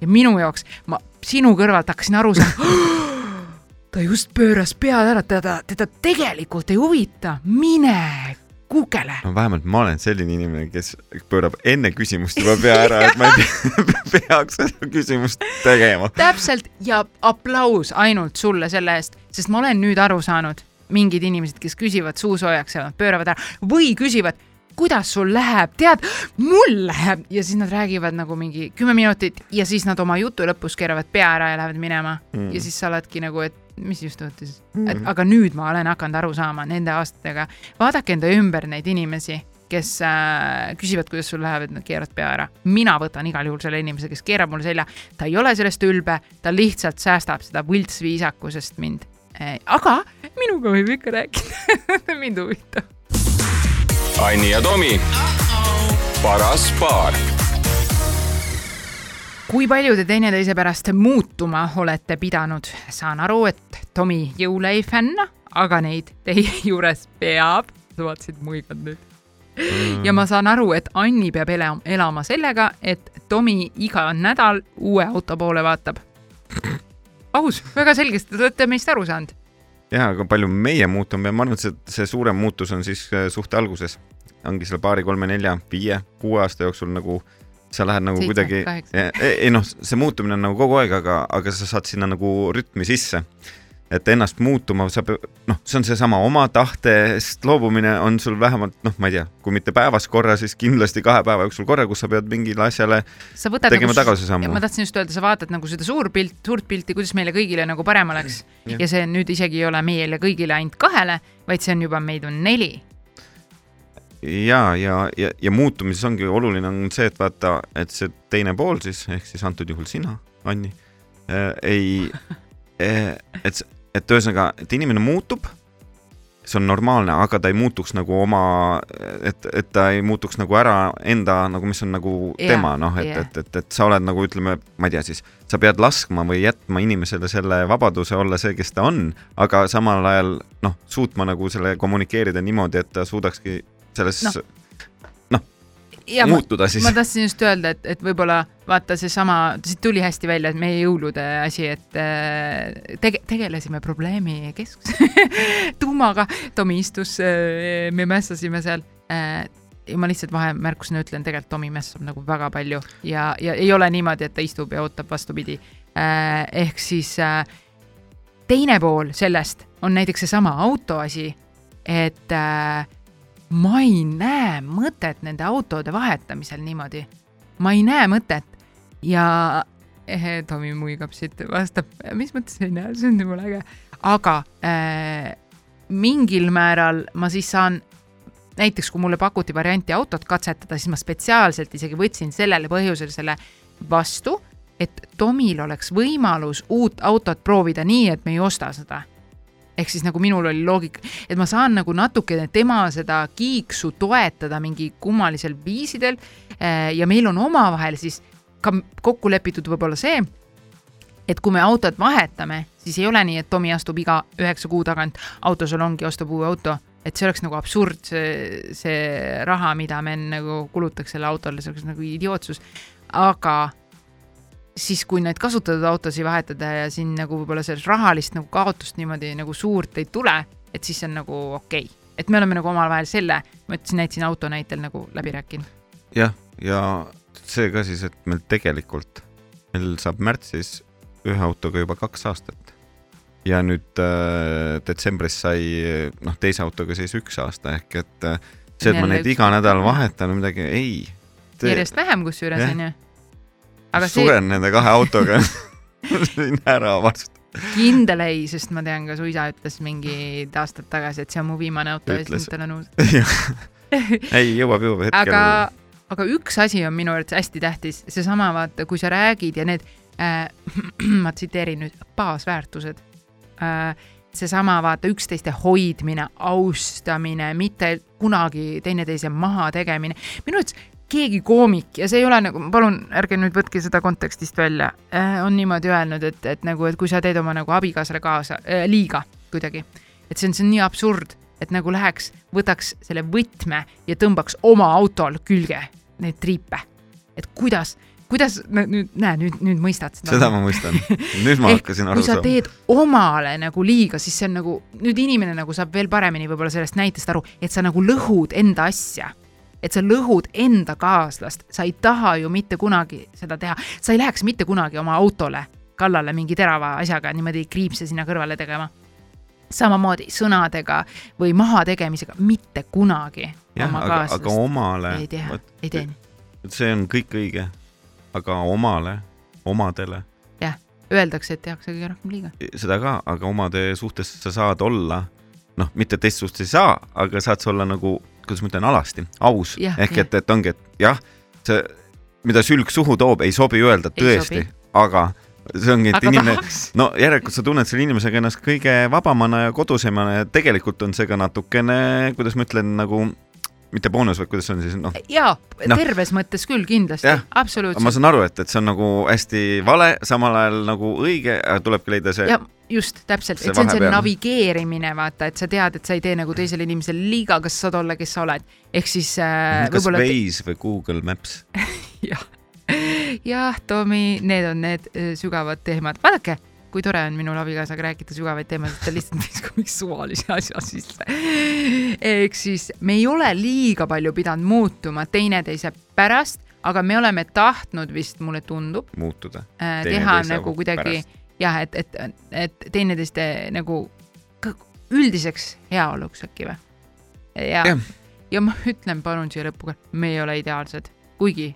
ja minu jaoks, ma sinu kõrvalt hakkasin aru saama, (gasps) ta just pööras pead ära, teda, teda tegelikult ei huvita, mine kukele. no vähemalt ma olen selline inimene, kes pöörab enne küsimust juba pea ära, et ma ei pea- (laughs) peaks seda küsimust tegema. täpselt ja aplaus ainult sulle selle eest, sest ma olen nüüd aru saanud, mingid inimesed, kes küsivad suu soojaks ja nad pööravad ära või küsivad, kuidas sul läheb, tead, mul läheb ja siis nad räägivad nagu mingi kümme minutit ja siis nad oma jutu lõpus keeravad pea ära ja lähevad minema mm. ja siis sa oledki nagu, et mis just juhtus mm., et aga nüüd ma olen hakanud aru saama nende aastatega, vaadake enda ümber neid inimesi kes äh, küsivad, kuidas sul läheb, et nad keeravad pea ära. mina võtan igal juhul selle inimese, kes keerab mulle selja, ta ei ole sellest ülbe, ta lihtsalt säästab seda võltsviisakusest mind. aga minuga võib ikka rääkida, (laughs) mind huvitab. Anni ja Tomi, paras paar kui palju te teineteise pärast muutuma olete pidanud, saan aru, et Tomi jõule ei fänna, aga neid teie (laughs) juures peab, sa vaatasid muigad nüüd. ja ma saan aru, et Anni peab ela- elama sellega, et Tomi iga nädal uue auto poole vaatab. aus, väga selgesti, te olete meist aru saanud. ja, aga palju meie muutume, ma arvan, et see, see suurem muutus on siis äh, suhte alguses. ongi seal paari, kolme, nelja, viie, kuue aasta jooksul nagu sa lähed nagu Seitse, kuidagi, kaheksa. ei noh, see muutumine on nagu kogu aeg, aga, aga sa saad sinna nagu rütmi sisse. et ennast muutuma saab, noh, see on seesama oma tahtest loobumine on sul vähemalt noh, ma ei tea, kui mitte päevas korra, siis kindlasti kahe päeva jooksul korra, kus sa pead mingile asjale tegema nagu, tagasisammu. ma tahtsin just öelda, sa vaatad nagu seda suurpilt, suurt pilti, kuidas meile kõigile nagu parem oleks Jah. ja see nüüd isegi ei ole meile kõigile ainult kahele, vaid see on juba meid on neli. ja, ja, ja, ja muutumises ongi oluline on see, et vaata, et see teine pool siis ehk siis antud juhul sina, Anni äh,, ei äh,, et, et ühesõnaga, et inimene muutub, see on normaalne, aga ta ei muutuks nagu oma, et, et ta ei muutuks nagu ära enda nagu, mis on nagu Jah, tema noh, et jah. et, et, et sa oled nagu ütleme, ma ei tea siis, sa pead laskma või jätma inimesele selle vabaduse olla see, kes ta on, aga samal ajal noh, suutma nagu selle kommunikeerida niimoodi, et ta suudakski selles Noh, ja ma, muutuda siis ma. tahtsin just öelda, et, et võib-olla vaata seesama, siit tuli hästi välja, et meie jõulude asi, et äh, tege-, tegelesime probleemi keskus (laughs) tuumaga, Tomi istus, me mässasime seal äh, ja ma lihtsalt vahemärkusena ütlen, tegelikult Tomi mässab nagu väga palju ja, ja ei ole niimoodi, et ta istub ja ootab vastupidi äh,. ehk siis äh, teine pool sellest on näiteks seesama auto asi, et äh, ma ei näe mõtet nende autode vahetamisel niimoodi. ma ei näe mõtet. Ja ehe, Tomi muigab siit, vastab, mis mõttes ei näe, see on jumala äge, aga äh, mingil määral ma siis saan näiteks kui mulle pakuti varianti autot katsetada, siis ma spetsiaalselt isegi võtsin sellele põhjusel selle vastu, et Tomil oleks võimalus uut autot proovida nii, et me ei osta seda ehk siis nagu minul oli loogika, et ma saan nagu natukene tema seda kiiksu toetada mingi kummalisel viisidel eh, ja meil on omavahel siis ka kokku lepitud võib-olla see, et kui me autot vahetame, siis ei ole nii, et Tomi astub iga üheksa kuu tagant autosalongi, ostab uue auto, et see oleks nagu absurd, see, see raha, mida me nagu kulutaks selle autole, see oleks nagu idiootsus, aga siis, kui neid kasutatud autosid vahetada ja siin nagu võib-olla sellest rahalist nagu kaotust niimoodi nagu suurt ei tule, et siis see on nagu okei okay.. et me oleme nagu omavahel selle, ma ütlesin, näitasin auto näitel nagu läbi rääkinud. jah, ja see ka siis, et meil tegelikult, meil saab märtsis ühe autoga juba kaks aastat. ja nüüd äh, detsembris sai noh, teise autoga siis üks aasta ehk et äh, see, et ma neid iga nädal vahetan või midagi, ei. järjest vähem kusjuures onju. Aga see suren nende kahe autoga (laughs) siin ära varsti. kindel ei, sest ma tean ka su isa ütles mingid aastad tagasi, et see on mu viimane auto ja siis tal on uus. (laughs) ei, jõuab, jõuab hetkel. aga, aga üks asi on minu arvates hästi tähtis, seesama vaata, kui sa räägid ja need äh, (clears throat) ma tsiteerin nüüd, baasväärtused äh,. seesama vaata üksteiste hoidmine, austamine, mitte kunagi teineteise maha tegemine, minu arvates keegi koomik ja see ei ole nagu, palun ärge nüüd võtke seda kontekstist välja äh,, on niimoodi öelnud, et, et nagu, et kui sa teed oma nagu abikaasale kaasa äh, liiga kuidagi, et see on, see on nii absurd, et nagu läheks, võtaks selle võtme ja tõmbaks oma autol külge neid triipe. et kuidas, kuidas nüüd näe nüüd nüüd mõistad seda seda ma mõistan. nüüd ma (laughs) Ehk hakkasin aru kui sa saama. teed omale nagu liiga, siis see on nagu nüüd inimene nagu saab veel paremini võib-olla sellest näitest aru, et sa nagu lõhud enda asja. Et sa lõhud enda kaaslast, sa ei taha ju mitte kunagi seda teha, sa ei läheks mitte kunagi oma autole kallale mingi terava asjaga niimoodi kriipse sinna kõrvale tegema. samamoodi sõnadega või mahategemisega, mitte kunagi jah, oma aga, aga omale ei tea, ei tee nii. see on kõik õige, aga omale, omadele, Öeldakse, et tehakse kõige rohkem liiga. seda ka, aga omade suhtes sa saad olla, noh, mitte teist suhtes ei saa, aga saad sa olla nagu, kuidas ma ütlen, alasti, aus, ehk jah. et, et ongi, et jah, see, mida sülg suhu toob, ei sobi öelda Ei tõesti aga see ongi, et aga inimene, no järelikult sa tunned selle inimesega ennast kõige vabamana ja kodusemana ja tegelikult on see ka natukene, kuidas ma ütlen, nagu mitte boonus, vaid kuidas see on siis, noh, jaa, Noh. terves mõttes küll kindlasti Jah., ma absoluutselt. saan aru, et, et see on nagu hästi vale, samal ajal nagu õige, tulebki leida see just täpselt, et see on see navigeerimine, vaata, et sa tead, et sa ei tee nagu teisele inimesele liiga, kas sa saad olla, kes sa oled. ehk siis äh, kas Waze või Google Maps. (laughs) jah, jah, Tomi, need on need äh, sügavad teemad, vaadake, kui tore on minul abikaasaga rääkida sügavaid teemasid, ta lihtsalt (laughs) viskab mingi suvalise asja sisse. ehk siis me ei ole liiga palju pidanud muutuma teineteise pärast, aga me oleme tahtnud vist, mulle tundub, muutuda. äh, teha nagu kuidagi pärast. jah, et, et, et teineteiste nagu üldiseks heaoluks äkki või? ja Jah., ja ma ütlen palun siia lõppu ka, me ei ole ideaalsed, kuigi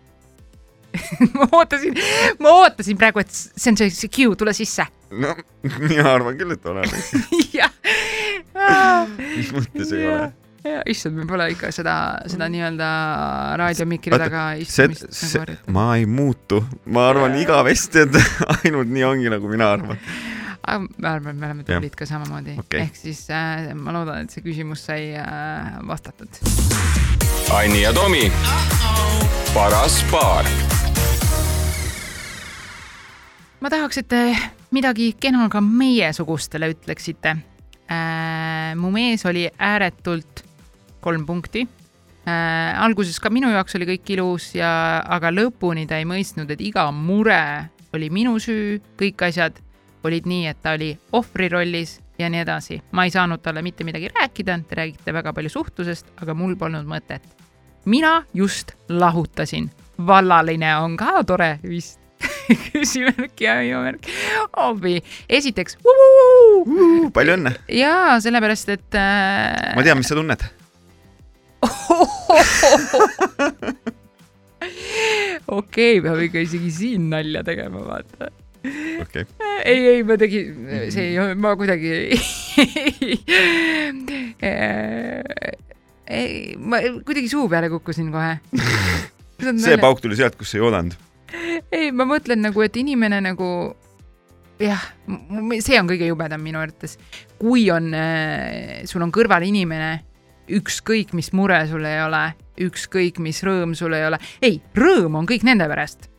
(laughs) ma ootasin, ma ootasin praegu, et see on see, see cue, tule sisse. No (laughs) mina arvan küll, et oleme. (laughs) jah, mis mõttes ei ole? issand, me pole ikka seda, seda nii-öelda raadiomikri taga istumist nagu, harjutanud. ma ei muutu, ma arvan igavesti, et (laughs) ainult nii ongi, nagu mina arvan. aga ma arvan, et me oleme tublid ka samamoodi Okei. ehk siis äh, ma loodan, et see küsimus sai äh, vastatud. Anni ja Tomi, paras paar ma tahaks, et te midagi kena ka meiesugustele ütleksite äh,. mu mees oli ääretult kolm punkti äh,. alguses ka minu jaoks oli kõik ilus ja, aga lõpuni ta ei mõistnud, et iga mure oli minu süü, kõik asjad olid nii, et ta oli ohvri rollis ja nii edasi. ma ei saanud talle mitte midagi rääkida, te räägite väga palju suhtlusest, aga mul polnud mõtet. mina just lahutasin, vallaline on ka tore vist. (laughs) küsimärk ja hoiumärk. hoobi, esiteks. palju õnne, jaa, sellepärast, et äh,. ma tean, mis sa tunned. (laughs) okei, peab ikka isegi siin nalja tegema, vaata. okei, ei, ei, ma tegin, see ei, ma kuidagi (laughs) ei, ma kuidagi suu peale kukkusin kohe. see pauk tuli sealt, kus ei oodanud. ei, ma mõtlen nagu, et inimene nagu jah, see on kõige jubedam minu arvates, kui on, sul on kõrval inimene, ükskõik mis mure sul ei ole, ükskõik mis rõõm sul ei ole, ei, rõõm on kõik nende pärast.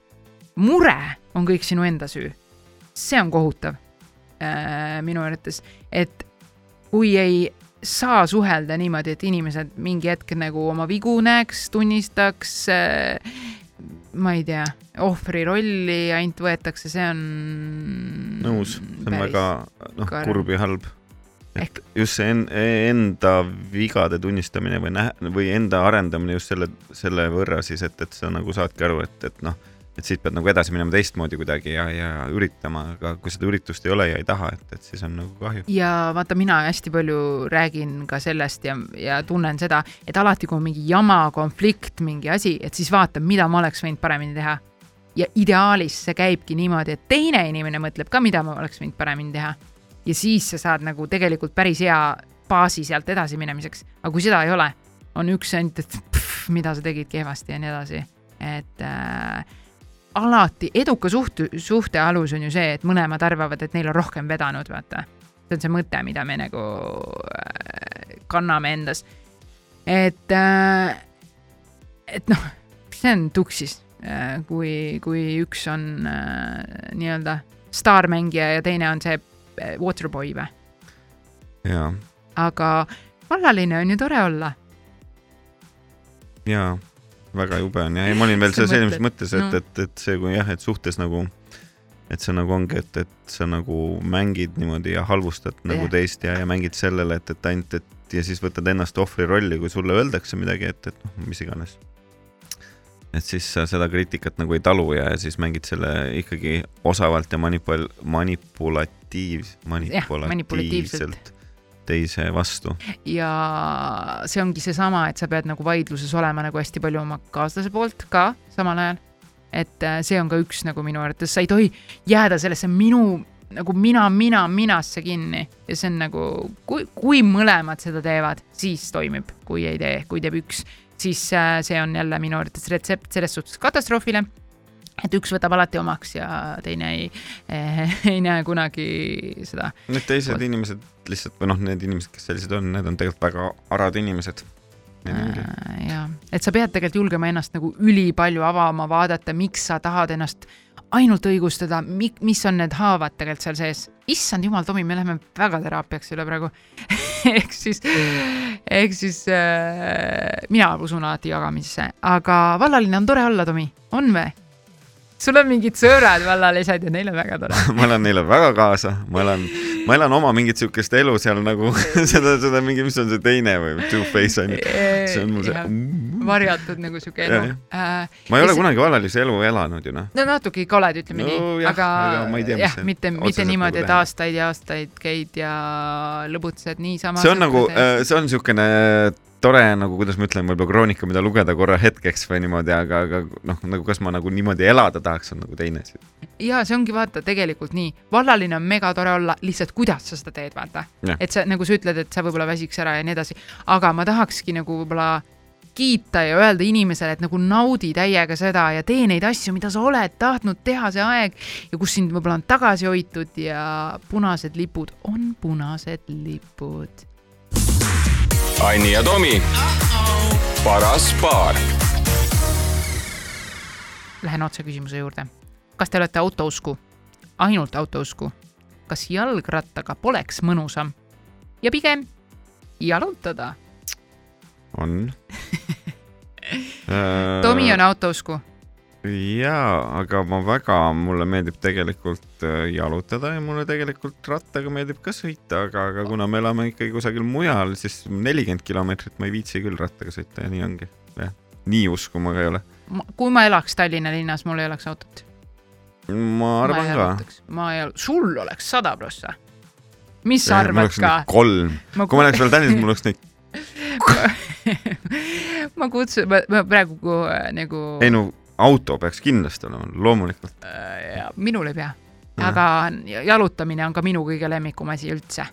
mure on kõik sinu enda süü. see on kohutav äh, minu arvates, et kui ei saa suhelda niimoodi, et inimesed mingi hetk nagu oma vigu näeks, tunnistaks äh, ma ei tea, ohvri rolli ainult võetakse, see on. nõus, see on väga noh, kurb ja halb. Ehk- et just see en, enda vigade tunnistamine või näha- või enda arendamine just selle, selle võrra siis, et, et sa nagu saadki aru, et, et noh, et siit pead nagu edasi minema teistmoodi kuidagi ja, ja üritama, aga kui seda üritust ei ole ja ei taha, et, et siis on nagu kahju. ja vaata, mina hästi palju räägin ka sellest ja, ja tunnen seda, et alati, kui on mingi jama, konflikt, mingi asi, et siis vaatan, mida ma oleks võinud paremini teha. ja ideaalis see käibki niimoodi, et teine inimene mõtleb ka, mida ma oleks võinud paremini teha. ja siis sa saad nagu tegelikult päris hea baasi sealt edasi minemiseks, aga kui seda ei ole, on üks ainult, et pff, mida sa tegid kehvasti ja nii edasi, et äh, alati eduka suht-, suhte alus on ju see, et mõlemad arvavad, et neil on rohkem vedanud, vaata see on see mõte, mida me nagu äh, kanname endas. et, et noh, see on tuksis, kui, kui üks on äh, nii-öelda staarmängija ja teine on see äh, waterboy või, ja, aga vallaline on ju tore olla. ja väga jube on ja ei, ma olin veel selles eelmises mõttes, et no. et, et see, kui jah, et suhtes nagu, et see nagu ongi, et, et sa nagu mängid niimoodi ja halvustad nagu Jah. teist ja, ja mängid sellele, et, et ainult, et ja siis võtad ennast ohvri rolli, kui sulle öeldakse midagi, et, et noh, mis iganes. et siis sa seda kriitikat nagu ei talu ja, ja siis mängid selle ikkagi osavalt ja manipul-, manipulatiiv, manipulatiivselt. Teise vastu. ja see ongi seesama, et sa pead nagu vaidluses olema nagu hästi palju oma kaaslase poolt ka samal ajal. et äh, see on ka üks nagu minu arvates, sa ei tohi jääda sellesse minu nagu mina, mina, minasse kinni ja see on nagu, kui, kui mõlemad seda teevad, siis toimib, kui ei tee, kui teeb üks, siis äh, see on jälle minu arvates retsept selles suhtes katastroofile. Et üks võtab alati omaks ja teine ei, (laughs) ei näe kunagi seda Need teised inimesed lihtsalt või noh, need inimesed, kes sellised on, need on tegelikult väga arad inimesed. Äh, ja, et sa pead tegelikult julgema ennast nagu ülipalju avama, vaadata, miks sa tahad ennast ainult õigustada, mis on need haavad tegelikult seal sees. issand jumal, Tomi, me läheme väga teraapiaks üle praegu. (laughs) ehk siis, ehk siis äh, mina usun alati jagamisse, aga vallaline on tore olla, Tomi, on või? Sul on mingid sõbrad vallalised ja neil on väga tore. (laughs) ma elan neile väga kaasa, ma elan, ma elan oma mingit siukest elu seal nagu (laughs) seda, seda mingi, mis on see teine või two-face on ju. see on mul see. varjatud nagu sihuke Jah, elu. ma ei ole kunagi vallalise elu elanud ju noh. no natuke ikka oled, ütleme No nii, aga aga tea, jah, see mitte, mitte niimoodi, nagu et aastaid ja aastaid käid ja lõbutsed niisama. see on nagu, see on siukene tore nagu, kuidas ma ütlen, võib-olla kroonika, mida lugeda korra hetkeks või niimoodi, aga, aga noh, nagu kas ma nagu niimoodi elada tahaks, on nagu teine asi. ja see ongi vaata tegelikult nii, vallaline on megatore olla, lihtsalt kuidas sa seda teed, vaata et sa nagu sa ütled, et sa võib-olla väsiks ära ja nii edasi, aga ma tahakski nagu võib-olla kiita ja öelda inimesele, et nagu naudi täiega seda ja tee neid asju, mida sa oled tahtnud teha see aeg ja kus sind võib-olla on tagasi hoitud ja punased lipud on punased lipud. Anni ja Tomi, paras paar Lähen otse küsimuse juurde. kas te olete autousku? ainult autousku? kas jalgrattaga poleks mõnusam ja pigem jalutada? on. (laughs) Tomi on autousku. jaa, aga ma väga, mulle meeldib tegelikult äh, jalutada ja mulle tegelikult rattaga meeldib ka sõita, aga, aga kuna me elame ikkagi kusagil mujal, siis nelikümmend kilomeetrit ma ei viitsi küll rattaga sõita ja nii ongi. jah, nii usku ma ka ei ole. kui ma elaks Tallinna linnas, mul ei oleks autot. ma arvan ka. ma ei, sul oleks sada prossa. mis sa arvad ka? kolm, ma, kui ma oleks veel Tallinnas, mul oleks neid, (laughs) ma kutsun, ma praegu äh, nagu. ei no auto peaks kindlasti olema, loomulikult. äh,. minul ei pea, aga jalutamine on ka minu kõige lemmikum asi üldse.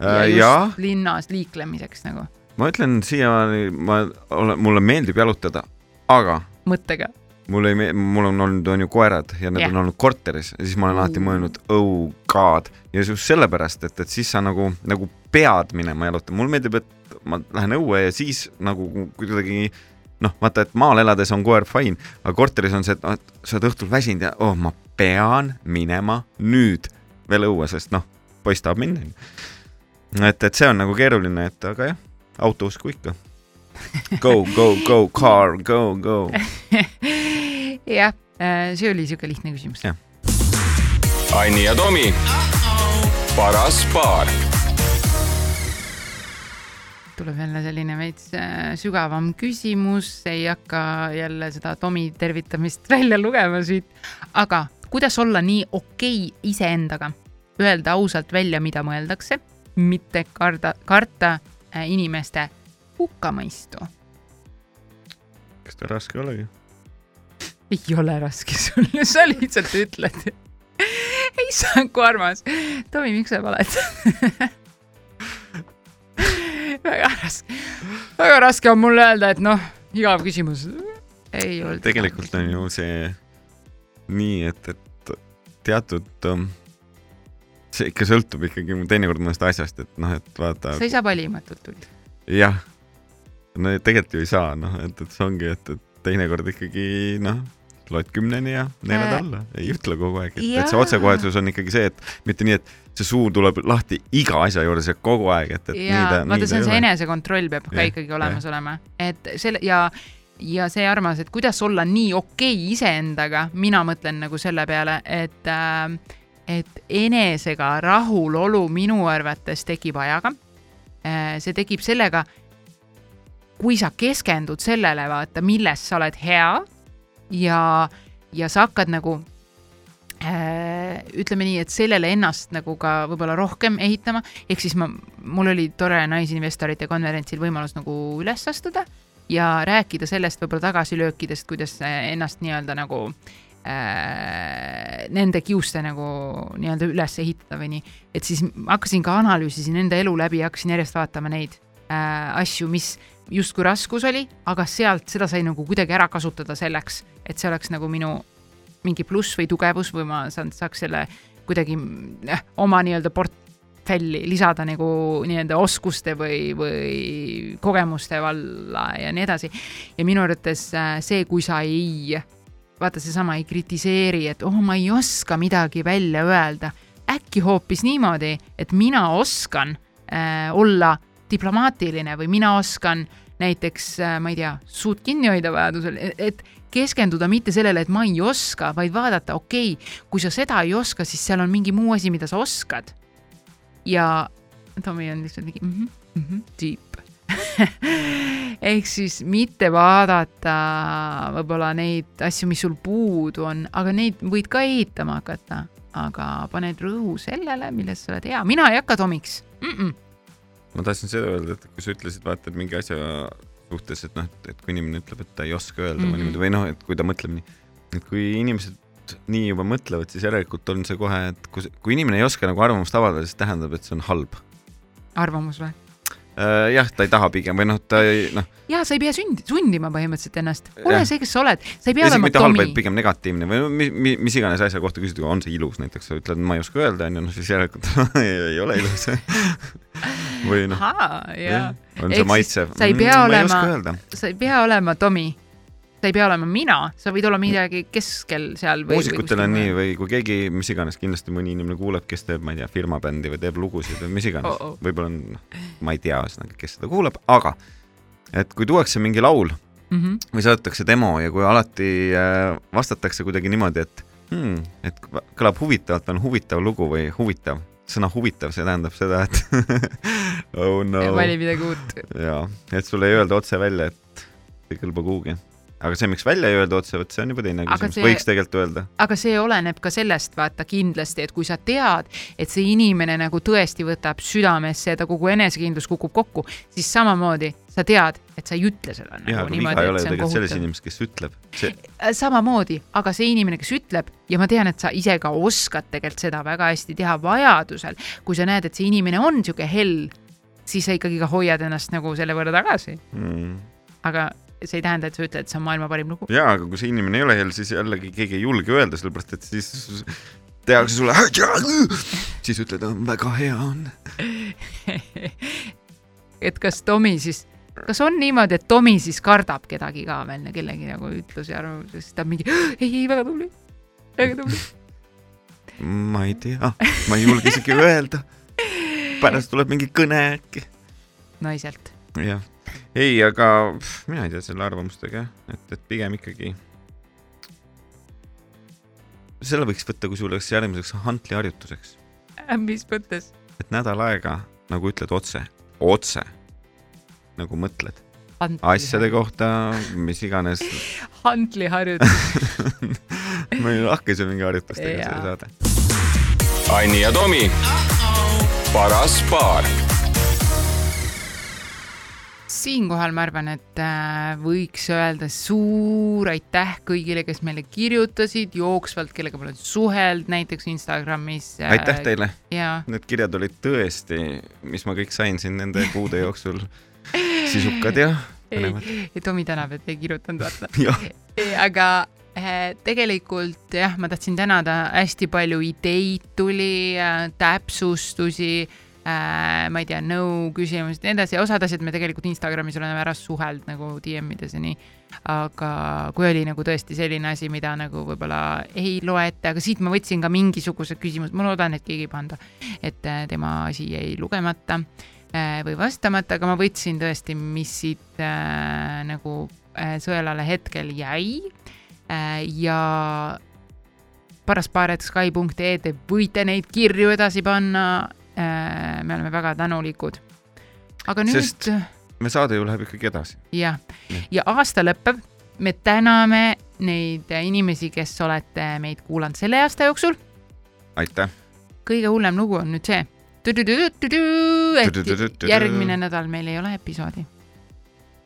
ja just jaa, linnas liiklemiseks nagu ma ütlen siiamaani, ma olen, mulle meeldib jalutada, aga mõttega. mul ei, mul on olnud, on ju koerad ja need yeah. on olnud korteris ja siis ma olen alati Mm. mõelnud, oh god, ja just sellepärast, et, et siis sa nagu, nagu pead minema jalutama, mulle meeldib, et ma lähen õue ja siis nagu kuidagi noh, vaata, et maal elades on koer fine, aga korteris on see, et noh, sa oled õhtul väsinud ja oh, ma pean minema nüüd veel õue, sest noh, poiss tahab minna. et, et see on nagu keeruline, et aga jah, autousku ikka. (laughs) Go, go, go, car, go, go. (laughs) jah, see oli siuke lihtne küsimus. Anni ja Tomi, paras paar tuleb jälle selline veits äh, sügavam küsimus, ei hakka jälle seda Tomi tervitamist (laughs) välja lugema siit, aga kuidas olla nii okei iseendaga, öelda ausalt välja, mida mõeldakse, mitte karda, karta äh, inimeste hukkamõistu. kas ta raske olegi? ei ole raske sulle, sa lihtsalt ütled. issand, kui armas. Tomi, miks sa valetad? (laughs) väga raske, väga raske on mulle öelda, et noh, igav küsimus. ei olnud. tegelikult on ju see nii, et, et teatud, see ikka sõltub ikkagi teinekord mõnest asjast, et noh, et vaata sa, ei saa valimatult tulla. jah, no tegelikult ju ei saa, noh, et, et see ongi, et, et teinekord ikkagi noh, loed kümneni ja neelad Äh, alla, ei ütle kogu aeg, et, et see otsekohesus on ikkagi see, et mitte nii, et see suu tuleb lahti iga asja juures ja kogu aeg, et, et nii ja ta, vaata, nii see on see enesekontroll peab ka Jah, ikkagi olemas jah. olema, et selle ja ja see armas, et kuidas olla nii okei okay iseendaga, mina mõtlen nagu selle peale, et äh, et enesega rahulolu minu arvates tekib ajaga. Äh, see tekib sellega, kui sa keskendud sellele, vaata, milles sa oled hea ja, ja sa hakkad nagu ütleme nii, et sellele ennast nagu ka võib-olla rohkem ehitama, ehk siis ma, mul oli tore naisinvestorite konverentsil võimalus nagu üles astuda ja rääkida sellest võib-olla tagasilöökidest, kuidas ennast nii-öelda nagu äh, nende kiuste nagu nii-öelda üles ehitada või nii. et siis hakkasin ka analüüsisin enda elu läbi ja hakkasin järjest vaatama neid äh, asju, mis justkui raskus oli, aga sealt seda sai nagu kuidagi ära kasutada selleks, et see oleks nagu minu mingi pluss või tugevus või ma saan, saaks selle kuidagi äh, oma nii-öelda port-, portfelli lisada nagu nii-öelda oskuste või, või kogemuste valla ja nii edasi. ja minu arvates äh, see, kui sa ei, vaata seesama ei kritiseeri, et oh, ma ei oska midagi välja öelda, äkki hoopis niimoodi, et mina oskan äh, olla diplomaatiline või mina oskan näiteks äh,, ma ei tea, suud kinni hoida vajadusel, et keskenduda mitte sellele, et ma ei oska, vaid vaadata, okei okay,, kui sa seda ei oska, siis seal on mingi muu asi, mida sa oskad ja Tommy on lihtsalt mingi mm -hmm, mm -hmm, deep (laughs) ehk siis mitte vaadata võib-olla neid asju, mis sul puudu on, aga neid võid ka ehitama hakata, aga paned rõhu sellele, milles sa oled hea. mina ei hakka Tomiks mm. -mm. ma tahtsin seda öelda, et kui sa ütlesid, vaata, et mingi asja suhtes, et noh, et kui inimene ütleb, et ta ei oska öelda mm -hmm. niimoodi või noh, et kui ta mõtleb nii, et kui inimesed nii juba mõtlevad, siis järelikult on see kohe, et kui, kui inimene ei oska nagu arvamust avaldada, siis tähendab, et see on halb. arvamus või? Äh, jah, ta ei taha pigem või noh, ta ei noh. ja sa ei pea sünd-, sundima põhimõtteliselt ennast, ole see, kes sa oled, sa ei pea olema Tommy. pigem negatiivne või mis, mis, mis iganes asja kohta küsida, on see ilus näiteks, sa ütled, ma ei oska öelda, onju, noh siis järelikult (laughs) ei, ei ole ilus (laughs) või noh, on see maitsev. sa ei pea mm, olema, sa ei pea olema Tommy sa ei pea olema mina, sa võid olla midagi keskel seal. muusikutel on nii või kui keegi, mis iganes, kindlasti mõni inimene kuuleb, kes teeb, ma ei tea, firmabändi või teeb lugusid või mis iganes oh, oh. võib-olla on, noh, ma ei tea, ühesõnaga, kes seda kuulab, aga et kui tuuakse mingi laul mm -hmm. või saadetakse demo ja kui alati äh, vastatakse kuidagi niimoodi, et hmm, et kõlab huvitavalt, on huvitav lugu või huvitav, sõna huvitav, see tähendab seda, et (laughs) oh no. vali midagi uut. jaa, et sulle ei öelda otse välja, et ei kõlba kuhugi aga see, miks välja ei öelda otse, vot see on juba teine küsimus, võiks tegelikult öelda. aga see oleneb ka sellest, vaata kindlasti, et kui sa tead, et see inimene nagu tõesti võtab südamesse ja ta kogu enesekindlus kukub kokku, siis samamoodi sa tead, et sa ei ütle seda nagu ja, niimoodi, et see on kohutav. selles inimeses, kes ütleb see.... Äh, samamoodi, aga see inimene, kes ütleb ja ma tean, et sa ise ka oskad tegelikult seda väga hästi teha vajadusel, kui sa näed, et see inimene on niisugune hell, siis sa ikkagi ka hoiad ennast nagu selle võrra tagasi mm. aga see ei tähenda, et sa ütled, et see on maailma parim lugu. jaa, aga kui see inimene ei ole hell, siis jällegi keegi ei julge öelda, sellepärast et siis tehakse sulle siis ütled, väga hea on (laughs) et kas Tomi siis, kas on niimoodi, et Tomi siis kardab kedagi ka veel, kellegi nagu ütlusi ja arvamusi, siis ta mingi ei, ei, väga tubli, väga tubli ma ei tea, ma ei julge isegi öelda. pärast tuleb mingi kõne äkki. naiselt. jah ei, aga pff, mina ei tea selle arvamustega jah, et, et pigem ikkagi. selle võiks võtta kusjuures järgmiseks Huntli harjutuseks. Äh, mis mõttes? et nädal aega nagu ütled otse, otse nagu mõtled Huntli. asjade kohta, mis iganes. (laughs) Huntli harjutus (laughs) ma ei hakka siin mingi harjutustega seda saada. Anni ja Tomi, paras paar siinkohal ma arvan, et äh, võiks öelda suur aitäh kõigile, kes meile kirjutasid jooksvalt, kellega ma olen suhelnud näiteks Instagramis. Äh, aitäh teile. Need kirjad olid tõesti, mis ma kõik sain siin nende kuude (laughs) jooksul, sisukad ja põnevad. Tomi tänab, et ei kirjutanud, vaata. (laughs) aga äh, tegelikult jah, ma tahtsin tänada, hästi palju ideid tuli, täpsustusi äh, ma ei tea, nõu küsimused ja nii edasi, osad asjad me tegelikult Instagramis oleme ära suhelnud nagu DM-ides ja nii. aga kui oli nagu tõesti selline asi, mida nagu võib-olla ei loeta, aga siit ma võtsin ka mingisuguse küsimuse, ma loodan, et keegi ei panda, et äh, tema asi jäi lugemata äh, või vastamata, aga ma võtsin tõesti, mis siit äh, nagu äh, sõelale hetkel jäi äh, ja paraspaar.sky.ee, te võite neid kirju edasi panna. Me oleme väga tänulikud. aga nüüd. Sest me saade ju läheb ikkagi edasi. jah, ja aasta lõpeb, me täname neid inimesi, kes olete meid kuulanud selle aasta jooksul. aitäh. kõige hullem lugu on nüüd see, et järgmine nädal meil ei ole episoodi.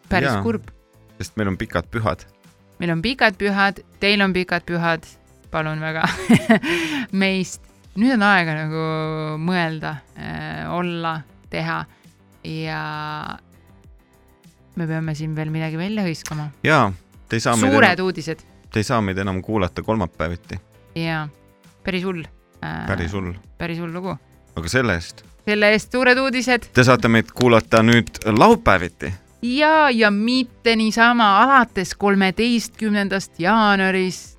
päris ja, kurb. sest meil on pikad pühad. meil on pikad pühad, teil on pikad pühad palun väga (laughs) meist. Nüüd on aega nagu mõelda äh,, olla, teha ja me peame siin veel midagi välja hõiskama. jaa, te ei saa suured enam, uudised. Te ei saa meid enam kuulata kolmapäeviti. jaa, päris hull äh,. päris hull. päris hull lugu. aga selle eest? selle eest suured uudised. Te saate meid kuulata nüüd laupäeviti ja, ja mitte niisama alates kolmeteistkümnendast jaanuarist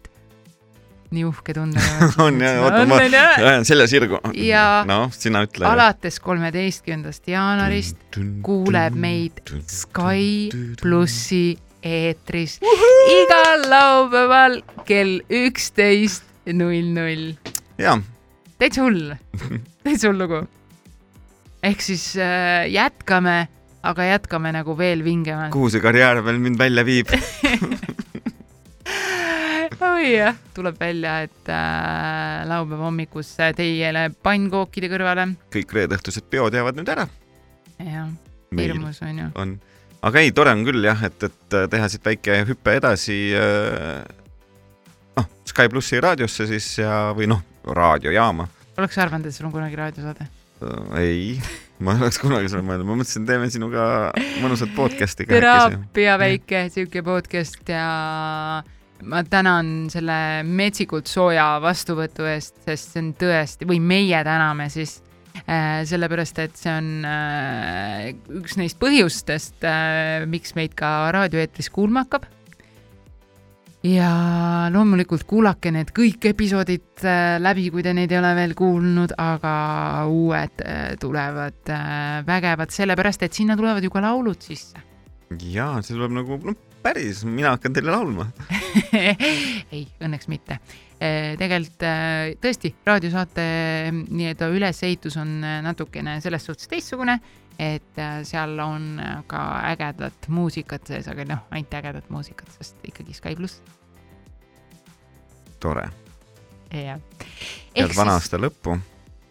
nii uhke tunda (laughs) on jah, oota ma ajan selle sirgu. ja noh, sina ütle. alates kolmeteistkümnendast jaanuarist kuuleb meid Sky plussi eetris igal laupäeval kell üksteist null null. jaa. täitsa hull, (laughs) täitsa hull lugu. ehk siis äh, jätkame, aga jätkame nagu veel vingemalt. kuhu see karjäär veel mind välja viib (laughs) oi jah, tuleb välja, et äh, laupäeva hommikus teile pannkookide kõrvale. kõik reedeõhtused peod jäävad nüüd ära. jah, hirmus on ju. on, aga ei, tore on küll jah, et, et teha siit väike hüpe edasi äh,. noh, Sky plussi raadiosse siis ja, või noh, raadiojaama. oleks arvanud, et sul on kunagi raadiosaade äh,? ei ma ei oleks kunagi seda mõelnud, ma mõtlesin, teeme sinuga mõnusat podcast'i. teraapia väike siuke podcast ja ma tänan selle metsikult sooja vastuvõtu eest, sest see on tõesti, või meie täname siis äh,, sellepärast et see on äh, üks neist põhjustest äh,, miks meid ka raadioeetris kuulma hakkab. ja loomulikult kuulake need kõik episoodid läbi, kui te neid ei ole veel kuulnud, aga uued tulevad vägevad, sellepärast et sinna tulevad ju ka laulud sisse. ja see tuleb nagu, noh päris, mina hakkan teile laulma (laughs) ei, õnneks mitte. Eh, tegelikult eh, tõesti, raadiosaate mm, nii-öelda ülesehitus on natukene selles suhtes teistsugune, et seal on ka ägedat muusikat sees, aga noh, ainult ägedat muusikat, sest ikkagi Sky pluss. tore. jah. head vana aasta lõppu.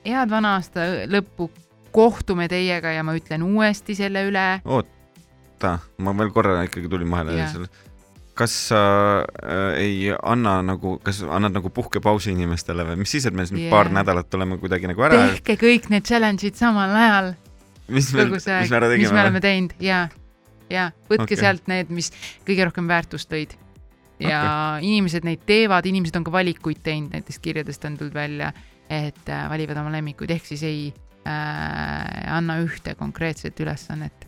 head vana aasta lõppu, kohtume teiega ja ma ütlen uuesti selle üle. oot, oota, ma veel korra ikkagi tulin vahele yeah. selle. kas sa äh, ei anna nagu, kas annad nagu puhkepausi inimestele või mis siis, et me siin yeah. paar nädalat oleme kuidagi nagu ära. tehke kõik need challenge'id samal ajal. mis me, mis me ära tegime? mis me oleme teinud ja, ja võtke okay. sealt need, mis kõige rohkem väärtust tõid. ja okay. inimesed neid teevad, inimesed on ka valikuid teinud, näiteks kirjadest on tulnud välja, et äh, valivad oma lemmikuid, ehk siis ei äh, anna ühte konkreetset ülesannet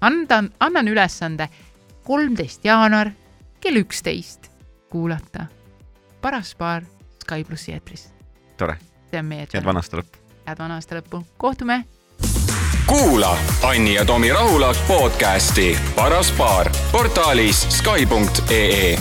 anda, annan ülesande kolmteist jaanuar kell üksteist kuulata Paras paar Sky plussi eetris. tore. see on meie. head vana aasta lõppu. head vana aasta lõppu, kohtume. kuula Anni ja Tomi Rahula podcasti Paras paar portaalis Sky.ee